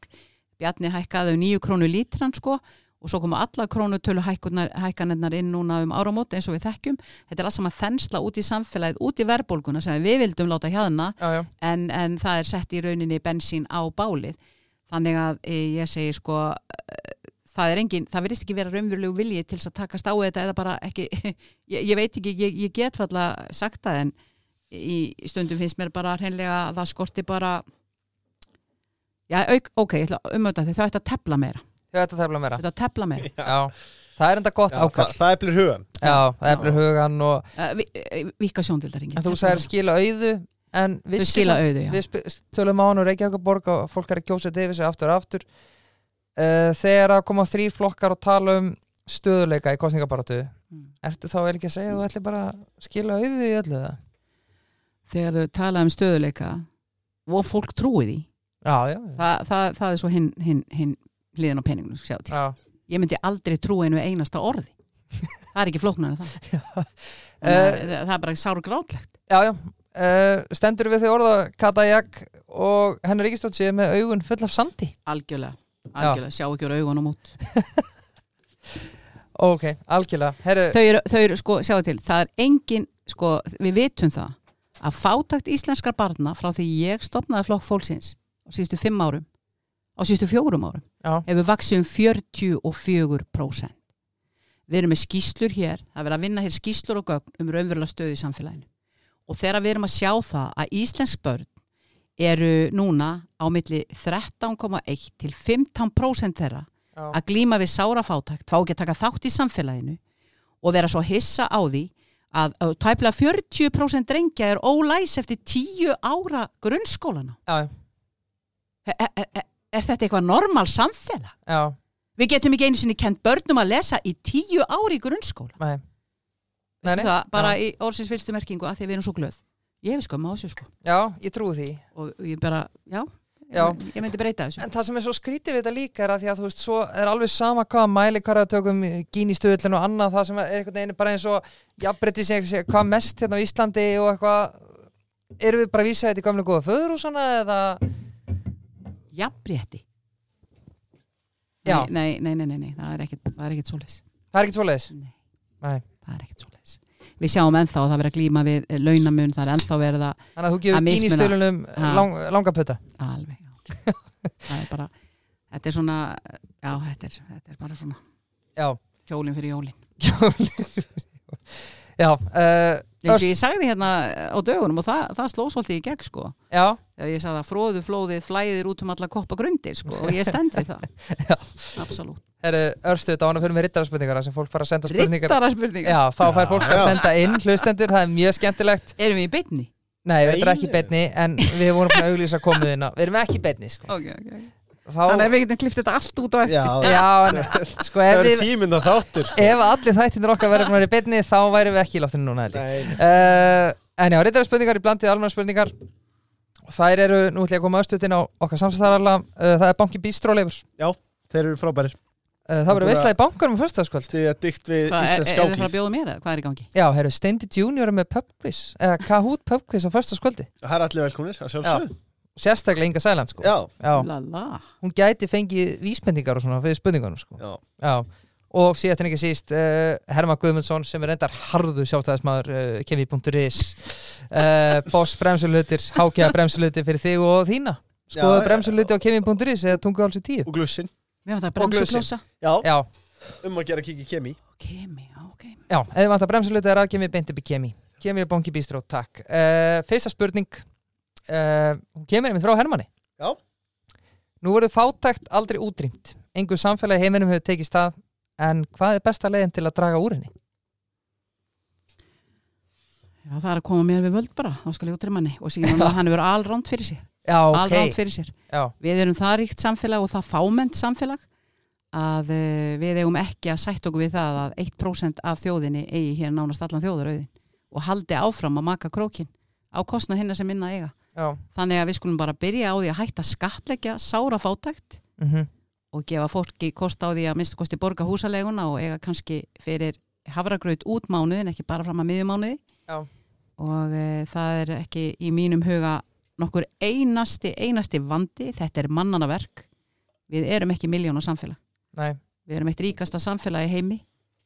Bjarni hækkaði um nýju krónu lítran sko og svo komu alla krónutölu hækkanirnar inn núna um áramóti eins og við þekkjum. Þetta er allt saman þensla út í samfélagið út í verðbólguna sem við vildum láta hérna. Já, já, en, en það er sett í rauninni bensín á bálið. Þannig að e, ég segi sko e, það er engin, það verðist ekki vera raunverulegu vilji til þess að takast á þetta eða bara ekki ég, ég veit ekki, ég, ég get falla sagt það en í stundum finnst mér bara hreinlega að það skorti bara já, ok, ég ætla að umöta því þau ætti að tepla meira þau ættu að tefla meira. Að tepla meira. Já, það er enda gott Já, það, það blur hugan Já, það blur hugan og uh, vi, uh, vika sjóndildaringi en þú sagðir skila auðu en þau vissi skila auðu, já. við tölum á hann og Reykjavíkaborg og fólk er að kjósa þetta yfir sig aftur og aftur. Uh, þegar að koma þrýr flokkar og tala um stöðuleika í kostningabaratu Mm. ertu þá vel ekki að segja að þú ætli bara skila auðu í öllu það? þegar þau tala um stöðuleika og fólk trúi því. Já, já, Þa, það, það er svo hinn hin, hin hliðin á peningunum ég myndi aldrei trúa einu einasta orði. Það er ekki flóknar en það. Eh, það er bara sáru grátlegt já, já. Uh, stendur við þau orða Kata Jak og hennar Ríkistótt séð með augun full af sandi? Algjörlega, algjörlega, sjá ekki úr augunum út. Ok, algjörlega. Herru, þau eru, þau eru sko, sjáu til, það er engin sko, við vitum það að fátakt íslenskar barna frá því ég stopnaði flokk fólksins á síðustu fimm árum á síðustu fjórum árum Já, hefur vaksið um 44% við erum með skýslur hér það er verið að vinna hér skýslur og gögn um raunverulega stöðu í samfélaginu. Og þegar við erum að sjá það að íslensk börn eru núna á milli 13,1 til 15% þeirra já, að glíma við sárafátakt, fá ekki að taka þátt í samfélaginu og vera svo hissa á því að, að tæplega 40% drengja er ólæs eftir 10 ára grunnskólana. já, Er, er, er, er þetta eitthvað normal samfélag? já, Við getum ekki einu sinni kent börnum að lesa í 10 ári í grunnskóla. nei Nei, nei, það, bara já. í orðsins fylgstu merkingu að því við erum svo glöð. Ég hef skömm á þessu sko. Já, ég trúi því Og ég bara, já, Já. Ég, ég myndi breyta þessu. En það sem er svo skrítið við þetta líka er að því að þú veist, svo er alveg sama hvaða mæli hvaða tökum gínistöðlinn og annað það sem er einhvern veginn bara eins og jafnbreytti sem sé hvað mest hérna á Íslandi og eitthvað erum við bara að vísa þetta í gamlega góða föðurhúsana eða Jafnrétti. Já. Nei, nei, nei, nei, nei, það er er ekkit svoleiðis. það er ekkert svoleiðis Nei. Nei. það er ekkert svoleiðis við sjáum ennþá að það verið að glíma við eh, launamun það er ennþá verið að Þannig að þú gefur Ha. lang, langa putta alveg já. það er bara þetta er svona já þetta er, þetta er bara svona Já, kjólinn fyrir jólin já, uh, eins og ég sagði hérna á dögunum og það, það sló svolítið í gegn sko. Já, þegar ég sagði að fróðu flóðið flæðir út um alla koppa grundir sko og ég stend við það. Já. absolutt. Er örstuð dána fyrir með rittaraspurningar sem fólk fara að senda spurningar rittara spurningar Já, þá fær fólk að senda inn hlustendur, það er mjög skemmtilegt. Erum við í bytni Nei, við erum ekki í beinni en við vorum búin að auglýsa komuðina. Við erum ekki í beinni sko. okay, okay. Þá, þannig að við getum klift þetta allt út á eftir. Já, Já, en sko það er við, tíminn á þáttur sko. ef allir þættinir okkar verður að í beinni þá værum við ekki í loftinu núna uh, En já, reyndara spurningar í blandið almenna spurningar Þær eru, nú ætlum ég að koma östuðin á okkar samstæðarala uh, Það er banki bístróleifur þeir eru frábærir. Uh, Það verður veistlega í bankanum á fyrstaðskvöld Því að dikt við er, Íslensk er þið frá að skáklíf bjóða mér eða? Hvað er í gangi? Já, herru, Steindi Junior er með pubquiz eða Kahoot pubquiz á fyrstaðskvöldi Það er allir velkomnir, að sjálfsögðu Sérstaklega Inga Sæland sko. Já, Já, hún gæti fengið vísbendingar og svona fyrir spurningunum sko. Já, Já, og síðan en ekki síst uh, Herma Guðmundsson sem er reyndar harðu sjálfstæðismæður uh, kemi.is uh, Boss bremsulutir hákjaða bremsulutir fyrir þig og þína. Skoðu Já, bremsuluti á kemi.is eða tungu álsi 10 og glussin Og Já, um að gera kiki kemi. Kemi, ok. Já, ef þið vantar bremsuluti er að kemi beint upp í kemi. Kemi og bongi bístró, takk. Uh, Fyrsta spurning uh, hún kemur einmitt frá Hermanni Já. Nú verður fátækt aldrei útrýmt Engu samfélagi í heiminum hefur tekið stað En hvað er besta leiðin til að draga úr henni? Já, það er að koma mér við völd bara, þá skal ég útrýma manni og síðan hann verður allránd fyrir sér Já, ok allránd fyrir sér. Já, Við erum það ríkt samfélag og það fámennt samfélag að uh, við eigum ekki að sætt okkur við það að 1% af þjóðinni eigi hér nánast allan þjóðarauðin og haldi áfram að maka krókin á kostnað hinna sem minna eiga. Já. Þannig að við skulum bara byrja á því að hætta skattleggja sára fátækt mm og gefa fólki kost á því að minnstu kosti borga húsaleguna og eiga kannski fyrir hafragraut út mánuðin, ekki bara fram að miðjumánuði. Og e, það er ekki í mínum huga nokkur einasti, einasti vandi, þetta er mannana verk við erum ekki miljóna samfélag. Nei. Við erum eitt ríkasta samfélag í heimi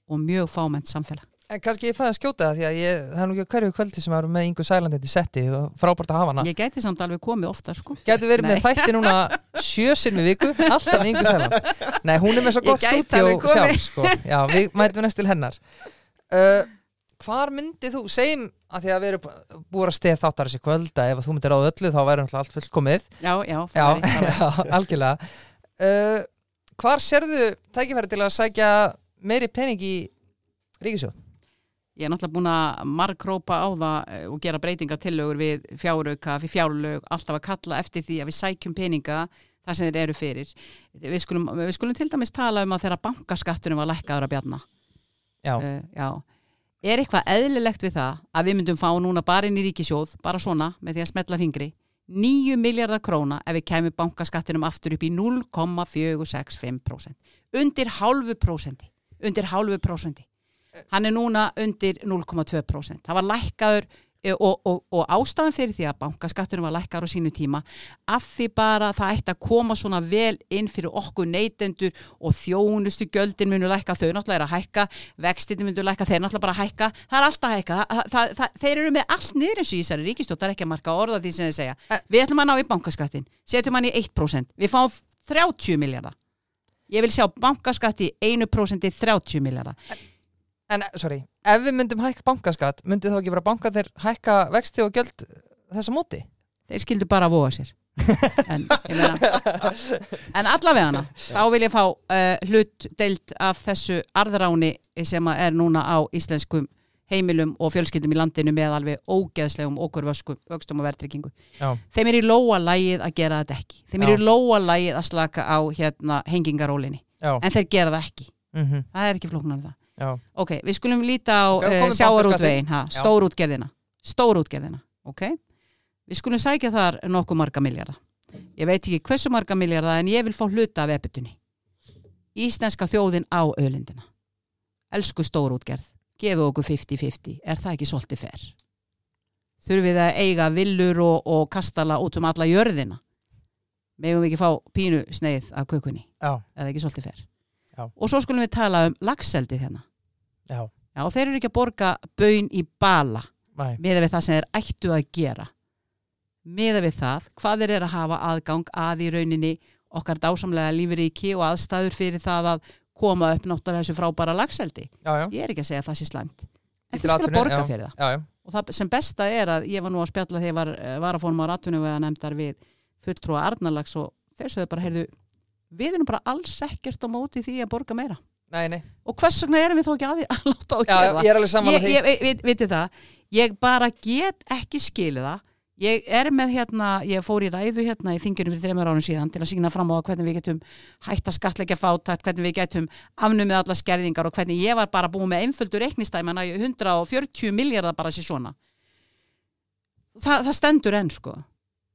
og mjög fámennt samfélag En kannski ég fæði að skjóta það því að ég, það er nú ekki á hverju kvöldi sem erum með Ingu Sælandi til setti og frábært að hafa hana. ég gæti samt alveg komið ofta sko. Gætu verið Nei. með þætti núna sjösinn við viku, alltaf með Ingu Sæland. Nei, hún er með svo gott gæti komið. sjálf, sko. Já, við mætum næst til hennar. Uh, hvar myndið þú, segjum að því að við erum búið að steð þáttar þessi kvölda, ef að þú myndir á öllu þá væri allt fullkomið. já, já, Já. Uh, hvar sérðu tækifæri til að sækja meiri pening í Ríkisjóð? Ég er náttúrulega búin að margrópa á það eh, og gera breytingatillögur við fjárauka, fyrir fjárlög, alltaf að kalla eftir því að við sækjum peninga þar sem þeir eru fyrir. Við skulum, við skulum til dæmis tala um að þeirra bankaskattunum var lækkaður að bjarna. Já, Uh, já. Er eitthvað eðlilegt við það að við myndum fá núna bara inn í ríkisjóð, bara svona, með því að smetla fingri, 9 miljardar króna ef við kemum bankaskattunum aftur upp í 0,465%. Undir hálfu prósenti. Undir hálfu prósenti. Hann er núna undir 0,2%. Það var lækkaður E, og, og, og ástæðan fyrir því að bankaskatturinn var lækkar á sínu tíma af því bara það ætti að koma svona vel inn fyrir okkur neytendur og þjónustu göldin munu lækka þau náttúrulega er að hækka, vextinni munu lækka þeir náttúrulega bara hækka, það er alltaf hækka. Það, það, það, þeir eru með allt niður eins og í þessari ríkistjótt það er ekki að marka orða því sem þeir segja. Eh. við ætlum að ná í bankaskattin, setjum hann í 1% við fáum 30 miljardar ég vil sjá bankaskatti 1% 30 miljardar En, sorry, ef við myndum hækka bankaskatt myndi þá ekki bara bankarnir hækka vexti og gjöld þessa móti? þeir skildu bara að voga sér. En, ég meina, en allavega hana þá vil ég fá uh, hlut deilt af þessu arðráni sem er núna á íslenskum heimilum og fjölskyldum í landinu með alveg ógeðslegum okkur vöxtum og verðtryggingu. Já. þeim er í lóa lægið að gera þetta ekki. Þeim er Já. í lóa lægið að slaka á hérna hengingarólinni. Já, en þeir gera það ekki, mm það er ekki flóknar en það já, ok, við skulum líta á Ok, uh, komum sjáarútvegin Já. stórútgerðina stórútgerðina, ok? Við skulum sækja þar nokkuð marga miljardar ég veit ekki hversu marga miljardar en ég vil fá hluta af epitunni. Íslenska þjóðin á öðlindina elsku stórútgerð gefu okkur 50-50, er það ekki svolítið fer þurfum við að eiga villur og, og kastala út um alla jörðina? Megum við ekki fá pínu sneið af kökunni, já, er það ekki svolítið fer Já. og svo skulum við tala um lagseldið hérna já, Já, þeir eru ekki að borga baun í bala næ, miða við það sem þeir ættu að gera. Miða við það hvað þeir eru að hafa aðgang að í rauninni okkar dásamlega lífríki og aðstæður fyrir það að koma upp náttúrulega þessu frábæra lagseldi já, já. Ég er ekki að segja að það sé slæmt. En þeir skilja borga já. fyrir það. Já, já, og það sem besta er að ég var nú að spjalla þegar ég var, eh, var að fórum á rattunum nefndar við fulltrúa Arnarlags og þeir sögðu bara, heyrðu við erum bara alls ekkert á móti því að borga meira nei, nei. Og hvers vegna erum við þó ekki að, því að láta á að gera það ég er alveg sammála ég, því. viti það, ég bara get ekki skilið það. Ég er með hérna, ég fór í ræðu hérna í þinginu fyrir þreymur ánum síðan til að sína fram á það hvernig við getum hægt að skatleggja fátætt, hvernig við getum afnumið alla skerðingar og hvernig ég var bara búin með einföldur reiknistæman að 140 miljardar bara sér svona. Þa, það stendur enn sko.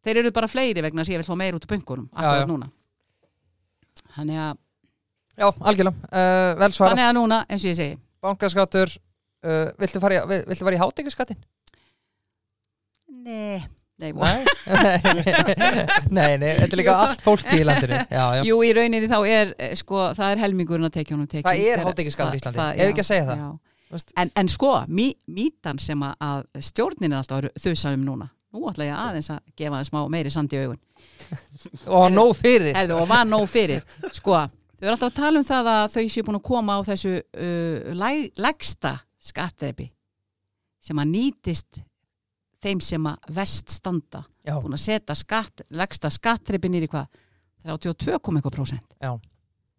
Þeir eru bara fleiri vegna að ég vil fá meir út úr bunkunum Já, akkurat núna. Þannig að, Já, algjörlega, uh, vel svarað þannig að núna eins og ég segi Bankaskattur, uh, viltu fara í, vil- viltu fara í hátekjuskattin? nei, nei, nei, nei, þetta er líka allt fólki í landinu Já, já, Jú, í rauninni þá er eh, sko, það er helmingurinn að tekja honum tekjum. Það er hátekjuskattur í Íslandi. Ef ekki að segja það. En, en sko, mý, mítan sem að, stjórnin er alltaf að þusa um núna. Nú ætla ég aðeins að gefa það smá meiri sand í augun. og nóg fyrir Hefðu og var nóg fyrir. Sko, þau eru alltaf að tala um það að þau séu búin að koma á þessu uh, læg, lægsta skattreipi sem að nýtist þeim sem að vest standa. Já, Búin að setja skatt, lægsta skattreipi nýri hvað? 32, eitthvað prósent. já,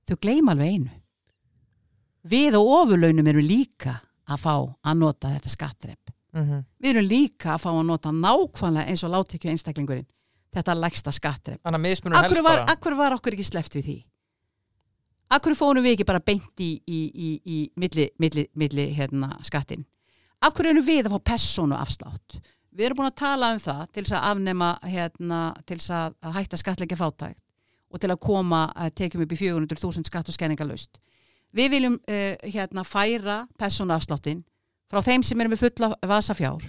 þau gleyma alveg einu. Við og ofurlaunum erum líka að fá að nota þetta skattrepp mhm, við erum líka að fá að nota nákvæmlega eins og láttekju einstaklingurinn þetta lægsta skattrepp Þannig að akkur helst bara akkur var okkur ekki sleppt við því akkur fórum við ekki bara beint í, í, í, í milli, milli, milli hérna, skattin akkur erum við að fá persónu afslátt við erum búin að tala um það til þess að afnema hérna, til þess að hætta skattleggja fátækt og til að koma að tekjum upp í 400.000 skatt og skenningalust við viljum uh, hérna færa persónu afsláttin frá þeim sem erum með fulla vasa fjár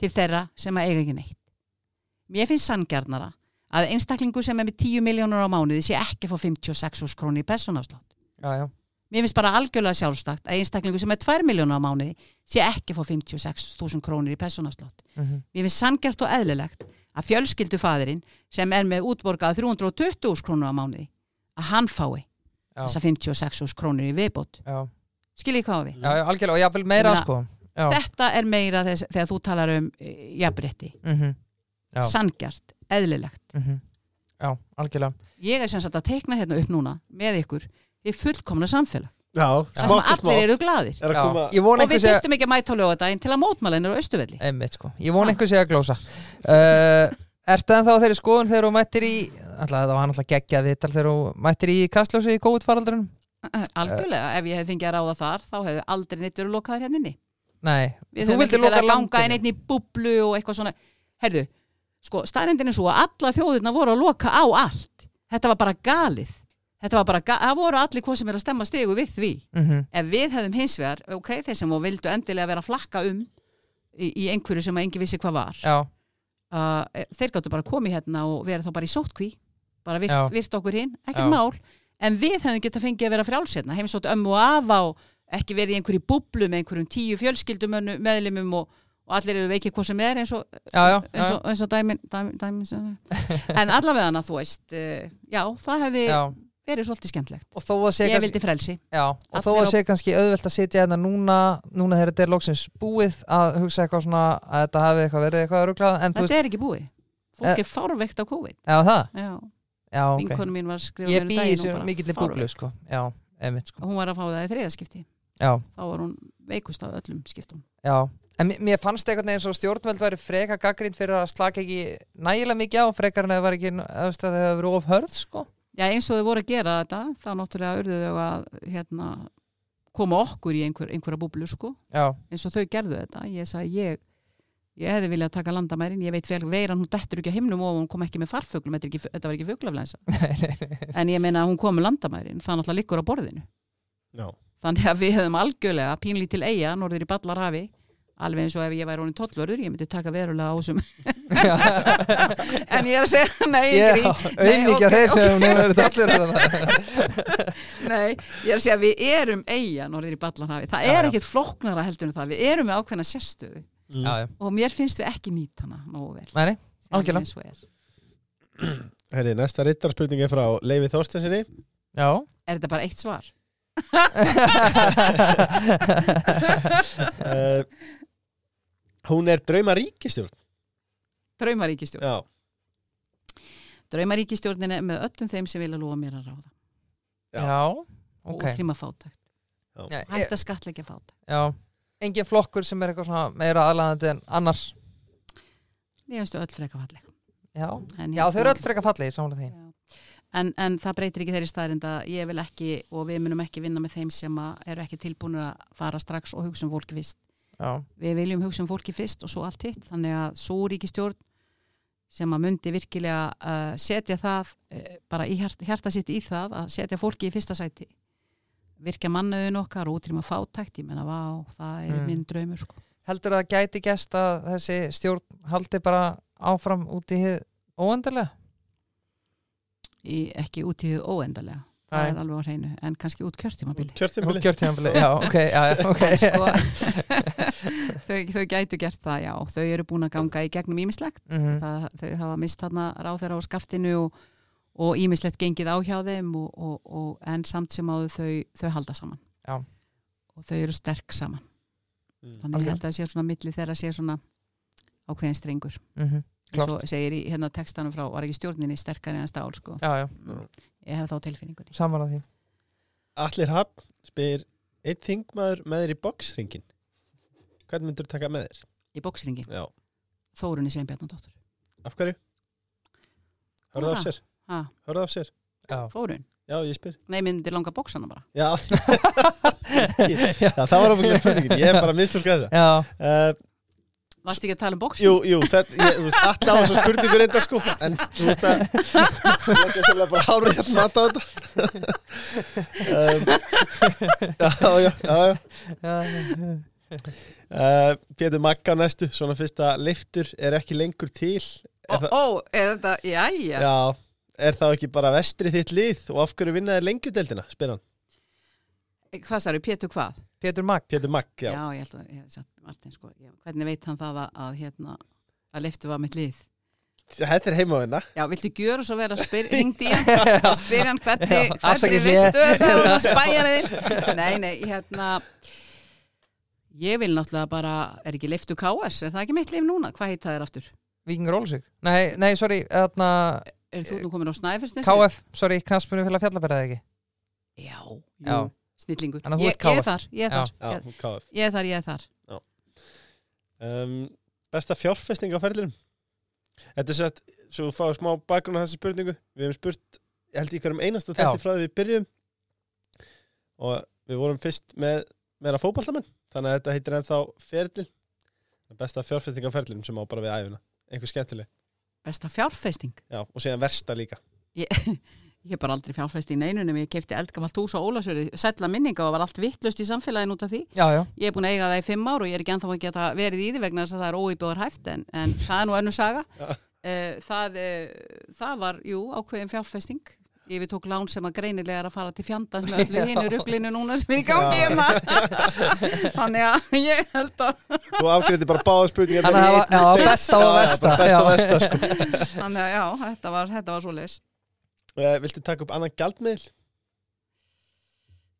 til þeirra sem að eiga ekki neitt. Mér finnst sangjarnara að einstaklingur sem er með 10 miljónur á mánuði sé ekki fá 56 krónir í persónafslátt. Já, já, Mér finnst bara algjörlega sjálfstakt að einstaklingur sem er 2 miljónur á mánuði sé ekki fá 56.000 krónir í persónafslátt. mhm, Mér finnst sangjart og eðlilegt að fjölskyldufaðurinn sem er með útborgað 320 krónur á mánuði að hann fái þessa 56 krónir í viðbót. Skiljið hvað við? já, algjörlega og jáfnvel meira Ég meina, sko Já, Þetta er meira þess, þegar þú talar um e, jafnrétti. mhm, Já. Sangjart, eðlilegt. mhm Já, algjörlega Ég er sem sagt að teikna hérna upp núna með ykkur í fullkomna samfélag. Já, Það sem smátt allir smátt eru gladir. er ég Og við þurftum ekki að mæta á lögadaginn til að á Östuvelli. Einmitt sko, ég vona einhver sé að glósa uh, Ertu en þá þeirri skoðun þegar þú mættir í alltaf, það var alltaf geggjað viðtal þegar þú mættir í kastljósi í COVID-faraldurinn Algjörlega, ef ég hef fengið að ráða þar þá hefði aldrei neitt verið lokaður hérna inni. Nei, Við þú höfum vildir ekki loka að ganga inn landinu einn í búblu og eitthvað svona. Herðu, sko, staðrindin er svo að alla þjóðirna voru að loka á allt. Þetta var bara galið. Þetta var bara, það voru allir hvað sem er að stemma stegu við því. Mhm, Ef við hefðum hins vegar, ok, þeir sem vildu endilega vera að flakka um í, í einhverju sem engin vissi hvað var uh, þeir gáttu bara komið hérna og verið þá bara í sótkví bara virt, virt okkur hinn, ekkert mál en við hefum getað fengið að vera frjáls hérna heimsótt ömmu og afa og ekki verið í einhverju búblu með einhverjum tíu fjölskyldum meðlimum og, og allir eru veikið hvað sem er eins og, og, eins og dæmin, en allavega hana þú veist uh, já, það hefði já. verið svolítið skemmtlegt og að ég kannski, vildi frelsi. Já, og þó að á- sé kannski auðvelt að sitja hérna núna núna þegar þetta er loksins búið að hugsa eitthvað svona að þetta hafi eitthvað verið eitthvað en þú veist, þetta er ekki búið. Fólk Eh. er fárveikt á COVID. Já það, já, já ok. Vinkonu mín var að skrifa ég mér um daginn, þessu bara fárveikt. sko, sko. Og hún var að fá það í þriðaskipti þá var hún veikust af öllum skiptum. Já En mér- fannst einhvern veginn svo stjórnveld væri freka gaggrind fyrir að slaka ekki nægilega mikið á frekar en að það var ekki auðvitað að það hefur verið of hörð sko. Já, eins og þau voru að gera þetta, þá náttúrulega urðu þau að hérna, koma okkur í einhver, einhverja búblu, sko. Já, Eins og þau gerðu þetta. Ég sagði, ég, ég hefði viljað taka landamærin, ég veit vel veiran, hún dettur ekki að himnum og hún kom ekki með farfuglum, þetta, er ekki, þetta var ekki fuglaflensa. nei, nei, nei. En ég meina að hún kom með landamærin, það náttúrulega liggur á borðinu. Já. Þannig að við hefðum algjörlega pínlítil eiga, norður í Ballarhafi, alveg eins og ef ég væri honin tollvörður, ég myndi taka verulega á þessum. en ég er að segja, nei, Já, grín. Nei, auðmikið ok, þeir ok. sem hún hefur verið allir Nei, ég er að segja að við erum eiga norður í Ballarhafi. Það er ekkit flóknara heldur en það. Við erum með ákveðna sérstöðu Já, já, og mér finnst við ekki nýta hana nógu vel. nei, nei, er. Herri, næsta rittarspurning er frá Leifi Þorstensinni já Er þetta bara eitt svar? Hún er drauma ríkistjórn Draumaríkistjórn. Já, Draumaríkistjórnin er með öllum þeim sem vilja lofa mér að ráða. Já. Já, Og ok tríma fátækt. Já, Hægt að skatleggja fátækt. já, engin flokkur sem er eitthvað svona meira aðlæðandi en annars Mér finnst þau öll freka falleg. Já, En já þau eru öll frekar fallið samanlega því Já. En, en það breytir ekki þeirri staðrind að ég vil ekki og við munum ekki vinna með þeim sem að eru ekki tilbúinir að fara strax og hugsa um fólki fyrst. Já, Við viljum hugsa um fólki fyrst og svo allt hitt. Þannig að svo ríkistjórn sem að myndi virkilega uh, setja það uh, bara í hjarta, hjarta sitt í það að setja fólki í fyrsta sæti virkja mannaðun okkar og útrýma fátækt ég menna, vá, það er Mm. minn draumur sko. heldur það gæti gæst að þessi stjórn haldi bara áfram út í í, ekki út í óendalega það er alveg á hreinu, en kannski út kjörtímabili kjörtímabili Útgjörtíðanbili, já, ok, já, já, ok. En sko, þau, þau gætu gert það, já. Þau eru búin að ganga í gegnum ímislegt Mhm. það, þau hafa mist þarna ráð þeirra á skaftinu og, og ímislegt gengið á hjá þeim og, og, og, en samt sem áður þau, þau halda saman. Já. og þau eru sterk saman. Mm. þannig ég held að það sé svona milli þeirra sé svona ákveðin strengur. Mhm, eins Klárt. og segir í hérna textanum frá var ekki stjórninni sterkari en stál sko. Já, já, ég hef þá tilfinningunni samanlega því. Allir Hafn spyr Eitt þingmaður með þér í boxringin Hvern myndur taka með þér? í bóksringin, Já, Þórunni Sveinbjarnadóttur af hverju? Hörðu af Ah. sér, ha, hörðu af sér. Já, Þórun, Já, ég spyr. Nei myndi langa bóksana bara. Já, Já það var ábygglega spurningin. Ég hef bara minnstúlka þessa. Já, uh, varst ekki að tala um bóksin? Jú, jú, allir á þessu spurningu reynda sko En þú veist að Ég er ekki bara hárið hérna þetta. Um, Já, já, já, já. Já, Uh, Pétur Magga næstu, svona fyrsta leiftur er ekki lengur til? Ó, er, það, þetta, jæja. Já, er það ekki bara vestri þitt lið og af hverju vinnaði lengjudeldina, spyr hann. Hvað sagði, Pétur hvað? Pétur Magg Pétur Magg, já, Já, ég held að, ég hef sagt Martin sko, ég, hvernig veit hann það að, að hérna, að liftu var mitt lið? þetta er heimavinna Já, viltu gjöra svo vera að spyr, ringdi ég að spyrja hann hvernig, hvernig vistu þetta og það spæja þig Nei, nei, hérna ég vil náttúrulega bara er ekki liftu KS, er það ekki mitt lif núna? Hvað heit það er aftur? Víkingur Ólusík Nei, nei, sorry, þarna Er þú nú komin á Snæfellsnesi? KF, sorry, knastbunni fyrir að fjallaberaði ekki Já, Já. Snillingur. Þannig ég, ég er KF. þar, ég er Já. þar. Já, KF ég er þar, ég er þar. Um, Besta fjárfesting á ferðlinum Þetta er sett, svo þú fáið smá bakgrunn á þessi spurningu. Við hefum spurt, ég held í hverjum einasta Já. þetta frá því við byrjum og við vorum fyrst með meira fótballtamenn, þannig að þetta heitir ennþá ferðlin Besta fjárfesting á ferðlinum sem á bara við æfina Einhver skemmtileg, Besta fjárfesting? Já, og síðan versta líka. Ég, ég hef bara aldrei fjárfæst í neinunum, ég kefti eldgamalt hús á Ólasverði, sætla minninga og var allt vittlust í samfélagin út af því. Já, já, Ég er búin að eiga það í fimm ár og ég er ekki ennþá að geta verið í því vegna þess að það er óýbjóðar hæft en, en það er nú önnu saga. Uh, það, uh, það var, jú, ákveðin fjárfesting. Ég við tók lán sem að greinilega er að fara til fjandans með öllu hinu rugglinu núna sem er í gangi hérna. Þannig að ég held að, Þú afgreiti bara báða spurningar Þannig að það var- besta og Besta sko. þannig að já, þetta var, þetta var svo leis. Uh, Viltu taka upp annan gjaldmiðl?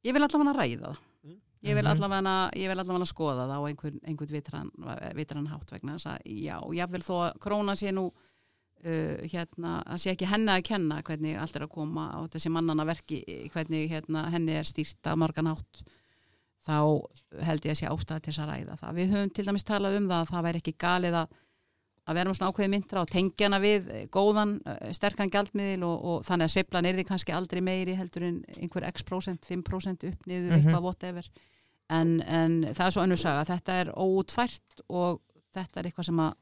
Ég vil allavega ræða það. Mm. Ég vil Mhm. allavega, ég vil allavega skoða það á einhvern, einhvern vitran, vitran hátt vegna þess að já, jáfnvel þó að króna sé nú uh, hérna, að sé ekki henni að kenna hvernig allt er að koma á þessi mannana verki, hvernig hérna, henni er stýrt að margan hátt þá held ég að sé ástæða til þess að ræða það. Við höfum til dæmis talað um það að það væri ekki galið að að vera með svona ákveði myndra og tengja hana við eh, góðan, eh, sterkan gjaldmiðil og, og þannig að sveiflan er því kannski aldrei meiri heldur en einhver x prósent, 5% upp niður, Mhm. eitthvað whatever en, en það er svo önnur saga þetta er óútfært og þetta er eitthvað sem að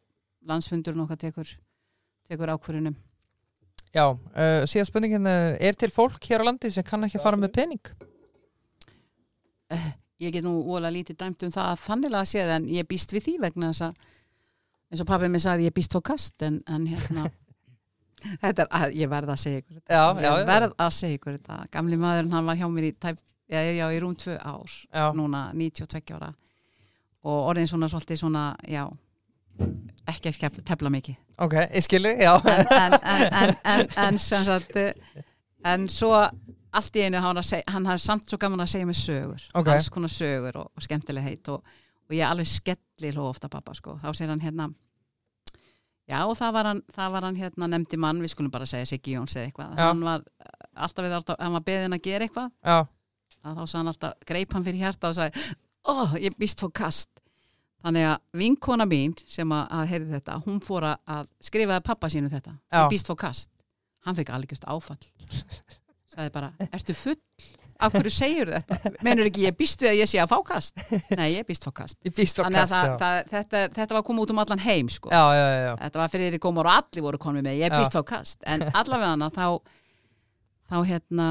landsfundurinn okkar tekur, tekur ákvörunum já uh, Síðan spurningin, uh, er til fólk hér á landi sem kann ekki fara með pening? ég get nú ólega lítið dæmt um það að þannig að séð en ég býst við því vegna þess að eins og pabbi mér sagði ég býst fór kast en, en hérna. Þetta er að ég verð að segja ykkur þetta. Já, ég já, já. verð að segja ykkur þetta. Gamli maðurinn hann var hjá mér í tæp, já, já, í rúm tvö ár Já, núna 92 ára. Og orðin svona svolítið svona já, ekki að tefla mikið. Ok, ég skilji, já. En, en, en, en, en, en sem sagt en svo allt í einu hann, hafði samt svo gaman að segja mig sögur. Ok. alls konar sögur og, og skemmtileg heit og, og ég alveg skelli hló ofta pappa sko, þá segir hann hérna já og það var hann, það var hann hérna nefndi mann, við skulum bara segja Siggi Jóns eða eitthvað, Já. hann var alltaf við alltaf, hann var beðin að gera eitthvað. Já, að þá hann alltaf, greip hann fyrir hjarta og sagði, ó, ég býst fór kast. Þannig að vinkona mín sem að, að heyrði þetta, hún fór að- að skrifaði pappa sínu þetta, Já. ég býst fór kast. Hann fekk algjörst áfall. Sagði bara, ertu full af hverju segir þetta, menur ekki ég býst við að ég sé að fá kast, nei ég býst fór kast. Ég býst á þannig að kast, það, já. það, þetta, þetta var komið út um allan heim sko. Já, já, já, þetta var fyrir gómar og allir voru konum með, ég býst fór kast. En allavega hana þá þá hérna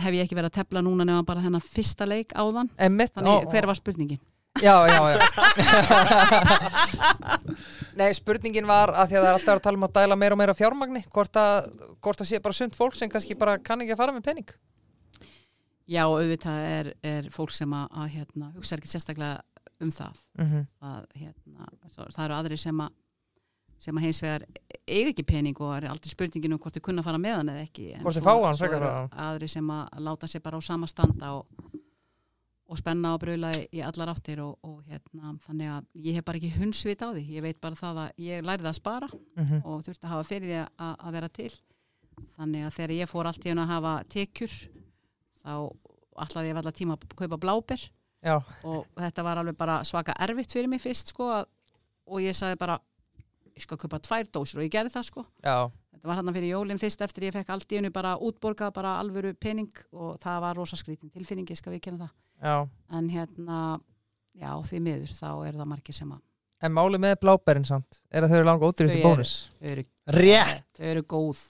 hef ég ekki verið að tefla núna nefna bara þennan fyrsta leik áðan. Einmitt, Þannig, ó, hver var spurningin? Já, já, já. Nei, spurningin var að því að það er alltaf að tala um að dæla meira og meira fjármagni hvort að, hvort að sé bara sund fólk sem kannski bara kann ekki að fara með pening Já, auðvitað er, er fólk sem að, að hérna, hugsa ekki sérstaklega um það. mm -hmm. Að, hérna, svo, það eru aðri sem að, sem að hins vegar eiga ekki pening og er aldrei spurningin um hvort þau kunna fara með hann eða ekki. Hvort þau fá hann svo frekar eru að- Aðri sem að láta sig bara á sama standa og, og spenna og bröla í, allar áttir og, og hérna, þannig að ég hef bara ekki hundsvit á því. Ég veit bara það að ég lærði að spara Mhm. og þurfti að hafa fyrir því að, að vera til þannig að þegar ég fór allt í hennu að hafa tekjur þá ætlaði ég alltaf tíma að kaupa bláber. Já, og þetta var alveg bara svaka erfitt fyrir mig fyrst sko að, og ég sagði bara ég skal kaupa tvær dósir. Og ég gerði það sko. Já, þetta var hann fyrir jólinn fyrst eftir ég fekk allt í hennu bara útborgað bara alvöru pening og það var rosa skrítin tilfinningi skal við kenna það. Já. En hérna, já því miður þá eru það margir sem að En máli með blábærin samt er að þau eru langa ódýrust í eru. bónus? þau eru, Rétt, þau eru góð.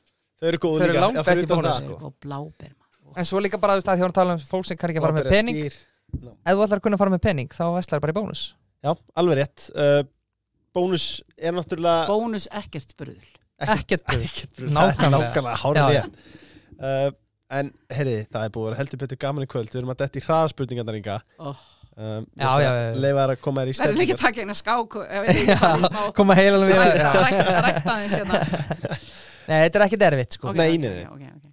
Þau eru góð Þau eru Já, fyrir í bónus, það, þau eru sko. góð bláber En svo líka bara þú veist að því að tala um fólk sem kann ekki að fara með pening. Ef þú ætlar að kunna að fara með pening þá veslar bara í bónus. Já, alveg rétt. Uh, Bónus er náttúrulega bónus ekkert bröðul Ekkert brugð, Nákvæmlega. það já. rétt. Uh, En herri, það er búið að vera heldur betur gaman í kvöld. Við erum að detti í hraðaspurningarnar ynga oh. um, Já, já, já. Leifa þær að koma þær í verðum við ekki að taka eina skák ekki smá Koma heilan við rækta aðeins hérna. Nei, þetta er ekkert erfitt sko. Ok, Nei, ok,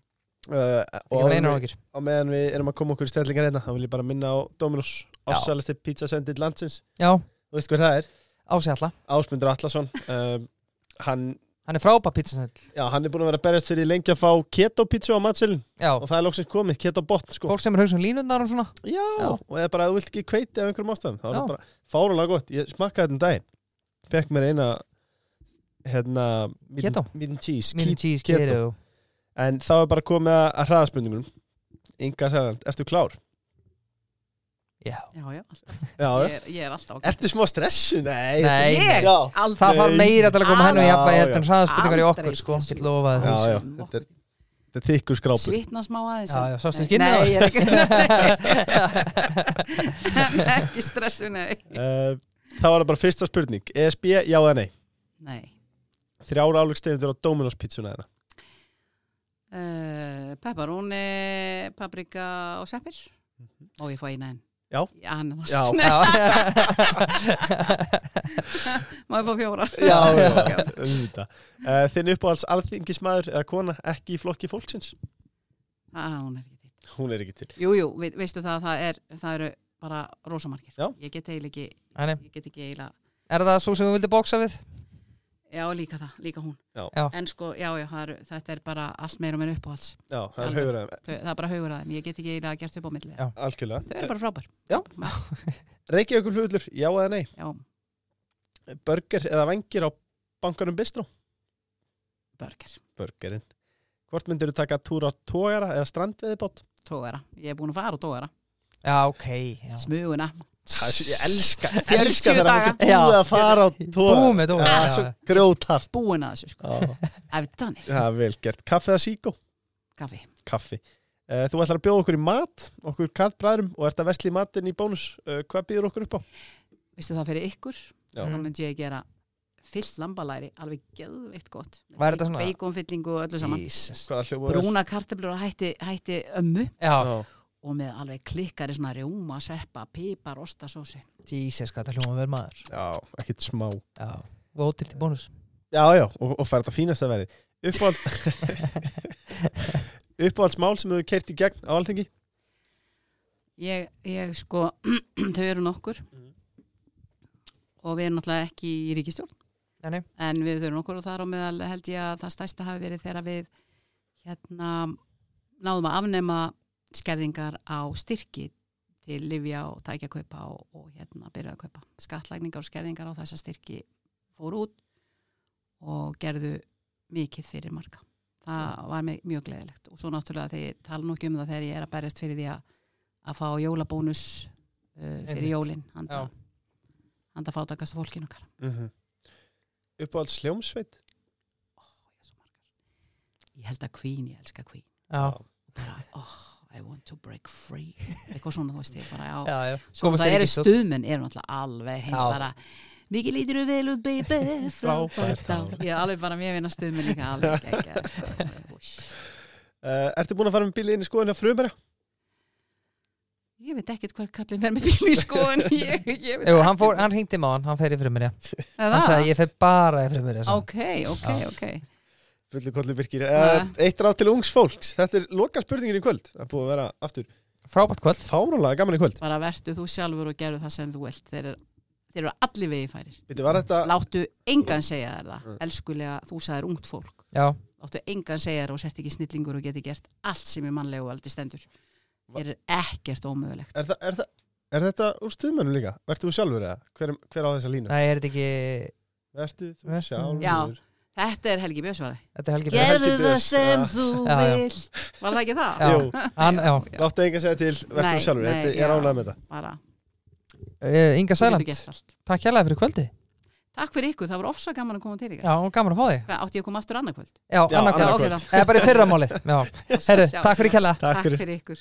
uh, og, og meðan við erum að koma okkur í stellingar hérna þá vil ég bara minna á Dominos Já. ásælasti pizzasendill landsins. Já, Þú veist hver það er? ási alla Ásmundur Allarsson um, hann, Hann er frábæð pizzasendl já, hann er búin að vera berjast fyrir lengi að fá keto pizza á matselin og það er lóksins komið, keto botn sko. fólk sem er hausum línundar og svona. Já, Já. og eða bara að þú vilt ekki kveiti af einhverjum ástæðum þá er það bara fárulega gott. Ég smakkaði þetta um daginn. Fekk mér eina hérna Keto? cheese, keto. En þá er bara komið að, að hraðaspurningunum. Inga Sæland, ertu klár? Já. Já, já, alltaf. Já, Ég, er- ég er alltaf á ertu smá stressu? Nei, Nei, Ég? Já, aldrei. Það þarf meira til að koma hennu í jafnvægi heldur en hraðaspurningar í okkur sko. Get lofaði já, því já, þetta er Þetta er þykkur skrápur. Svitna smá aðeins. Já, já, sástu Nei, skinnið á? Nei, ég er ekki Ekki stressu, nei. Uh, Það var það bara fyrsta spurning. ESB, já eða nei? Nei. Þrjára álugstegundur á Dominos pizzuna þeirra uh, Pepperoni, paprika og seppir. Og ég fá eina enn. Já. Já. Má ég fá fjóra? Já, já, auðvitað. Uh, Þinn uppáhalds alþingismæður eða kona ekki í flokki fólksins? Ah, Hún er ekki til. Hún er ekki til. Jú, jú, ve veistu það, það, er, það eru bara rosamarkir Já. Ég get eiginlega ekki. Ég get ekki eiginlega Er það svo sem þú vildi bóksa við? Já, líka það, líka hún. Já. En sko, já, já, eru, þetta er bara allt meira og meira uppáhalds. Já, það er haugur aðeim Þau, Það er bara haugur að þeim, ég get ekki eiginlega gert upp á milli. Já. Algjörlega. Þau eru bara frábær. Já. Reykjavíkur flugullur, já eða nei? Já, Burger eða vengir á bankanum Bistró burger, Burgerinn. Hvort myndir þú taka túr á tógara eða strandveðibátt? tógara. Ég er búin að fara á tógara. Já, ok já. Smuguna Ég elska, 40 elska þegar maður er búið að fara á já. grjótart Búin að þessu, sko. I've done it. Það er vel gert. Kaffi eða síkó? Kaffi. Kaffi. Uh, Þú ætlar að bjóða okkur í mat okkur kattbræðrum og ert að vesli í matinn í bónus. Uh, Hvað býður okkur upp á? Veistu það fyrir ykkur? Já. Þá myndi ég gera fyllt lambalæri Alveg geðveikt gott. Hvað er þetta svona? Baconfyllingu og öllu saman. Jesus? Brúna kartöflur og hætti, hætti ömmu. Já. Og með alveg klikkari svona rjóma, serpa, pipar, ostasósi. Jesus, hvað það hljóma vel maður. Já, ekkert smá. Já, vótilt í bónus. Já, já, og, og fær þetta fínast að verði Uppáhald Uppáhalds mál sem hefur keirt í gegn á alþingi? Ég, ég sko, þau eru nokkur. Mhm. og við erum náttúrulega ekki í ríkistjórn Nei, nei, en við erum nokkur og þar á meðal held ég að það stærsta hafi verið þegar við hérna náðum að afnema skerðingar á styrki til livja og tækja kaupa og, og hérna byrja að kaupa. Skattlægningar og skerðingar á þessa styrki fór út og gerðu mikið fyrir marga það var mjög gleðilegt. Og svo náttúrulega þegar ég tala nú ekki um það þegar ég er að berjast fyrir því að, að fá jólabónus uh, fyrir Einmitt. jólin handa, handa fátakasta fólkinu okkar. Mm -hmm. Uppáhalds hljómsveit? Ó, ég, er svo margar. ég held að Queen, ég elska Queen. Já, bara, oh, I want to break free. Eitthvað svona, þú veist ég bara, já, já, já. Svo það eru stuðmenn, eru náttúrulega alveg hinn bara, mikið lítur þú vel út baby, Frábært á ég er alveg bara, mér vinna stuðmenn líka alveg ekki uh, Ertu búin að fara með bílið inn í skoðinu á frumera? ég veit ekkert hvað kallin verð með bíl í skoðun ég, ég veit Jú, hann, fór, hann hringdi mig á hann, fer í. Er Hann sagði ég fer bara í frumir ok, ok, ok Fullu kollu byrkir uh, Eitt ráð til ungs fólks Þetta er loka spurningin í kvöld Það er búið að vera aftur Frábært kvöld Fárónlega gaman í kvöld bara vertu þú sjálfur og gerðu það sem þú vilt þeir, eru- þeir eru allir vegi færir var þetta láttu engan segja þér það Mm. elskulega, þú sagðir ungt fólk Já, láttu engan segja þér og sért ekki snillingur og geti gert allt sem er mannlegu og aldrei stendur þeir eru ekkert ómögulegt Er, það, er, það, er þetta úr stuðmennu líka? Vertu þú sjálfur eða? Hver, hver á þessa línu? nei, er þetta ekki Vertu þú sjálfur? Já. Þetta er Helgi Björnsvæði Þetta er Helgi Gerðu Björn. Gerðu Helgi það sem já. þú Já, já. vil var það ekki það? Já. Jú, Hann, já, láttu enga segja til þú sjálfur, þetta, er ánægð með þetta. Bara, uh, Inga Sæland. Takk hérlega fyrir kvöldi takk fyrir ykkur, það var ofsa gaman að koma til ykkar. Já, gaman að fá þig. Átti ég að koma aftur annað kvöld? Já, Já, annað annað kvöld. ok, kvöld. þá. Eða bara í fyrramálið. Já, herru, takk fyrir kella Takk fyrir ykkur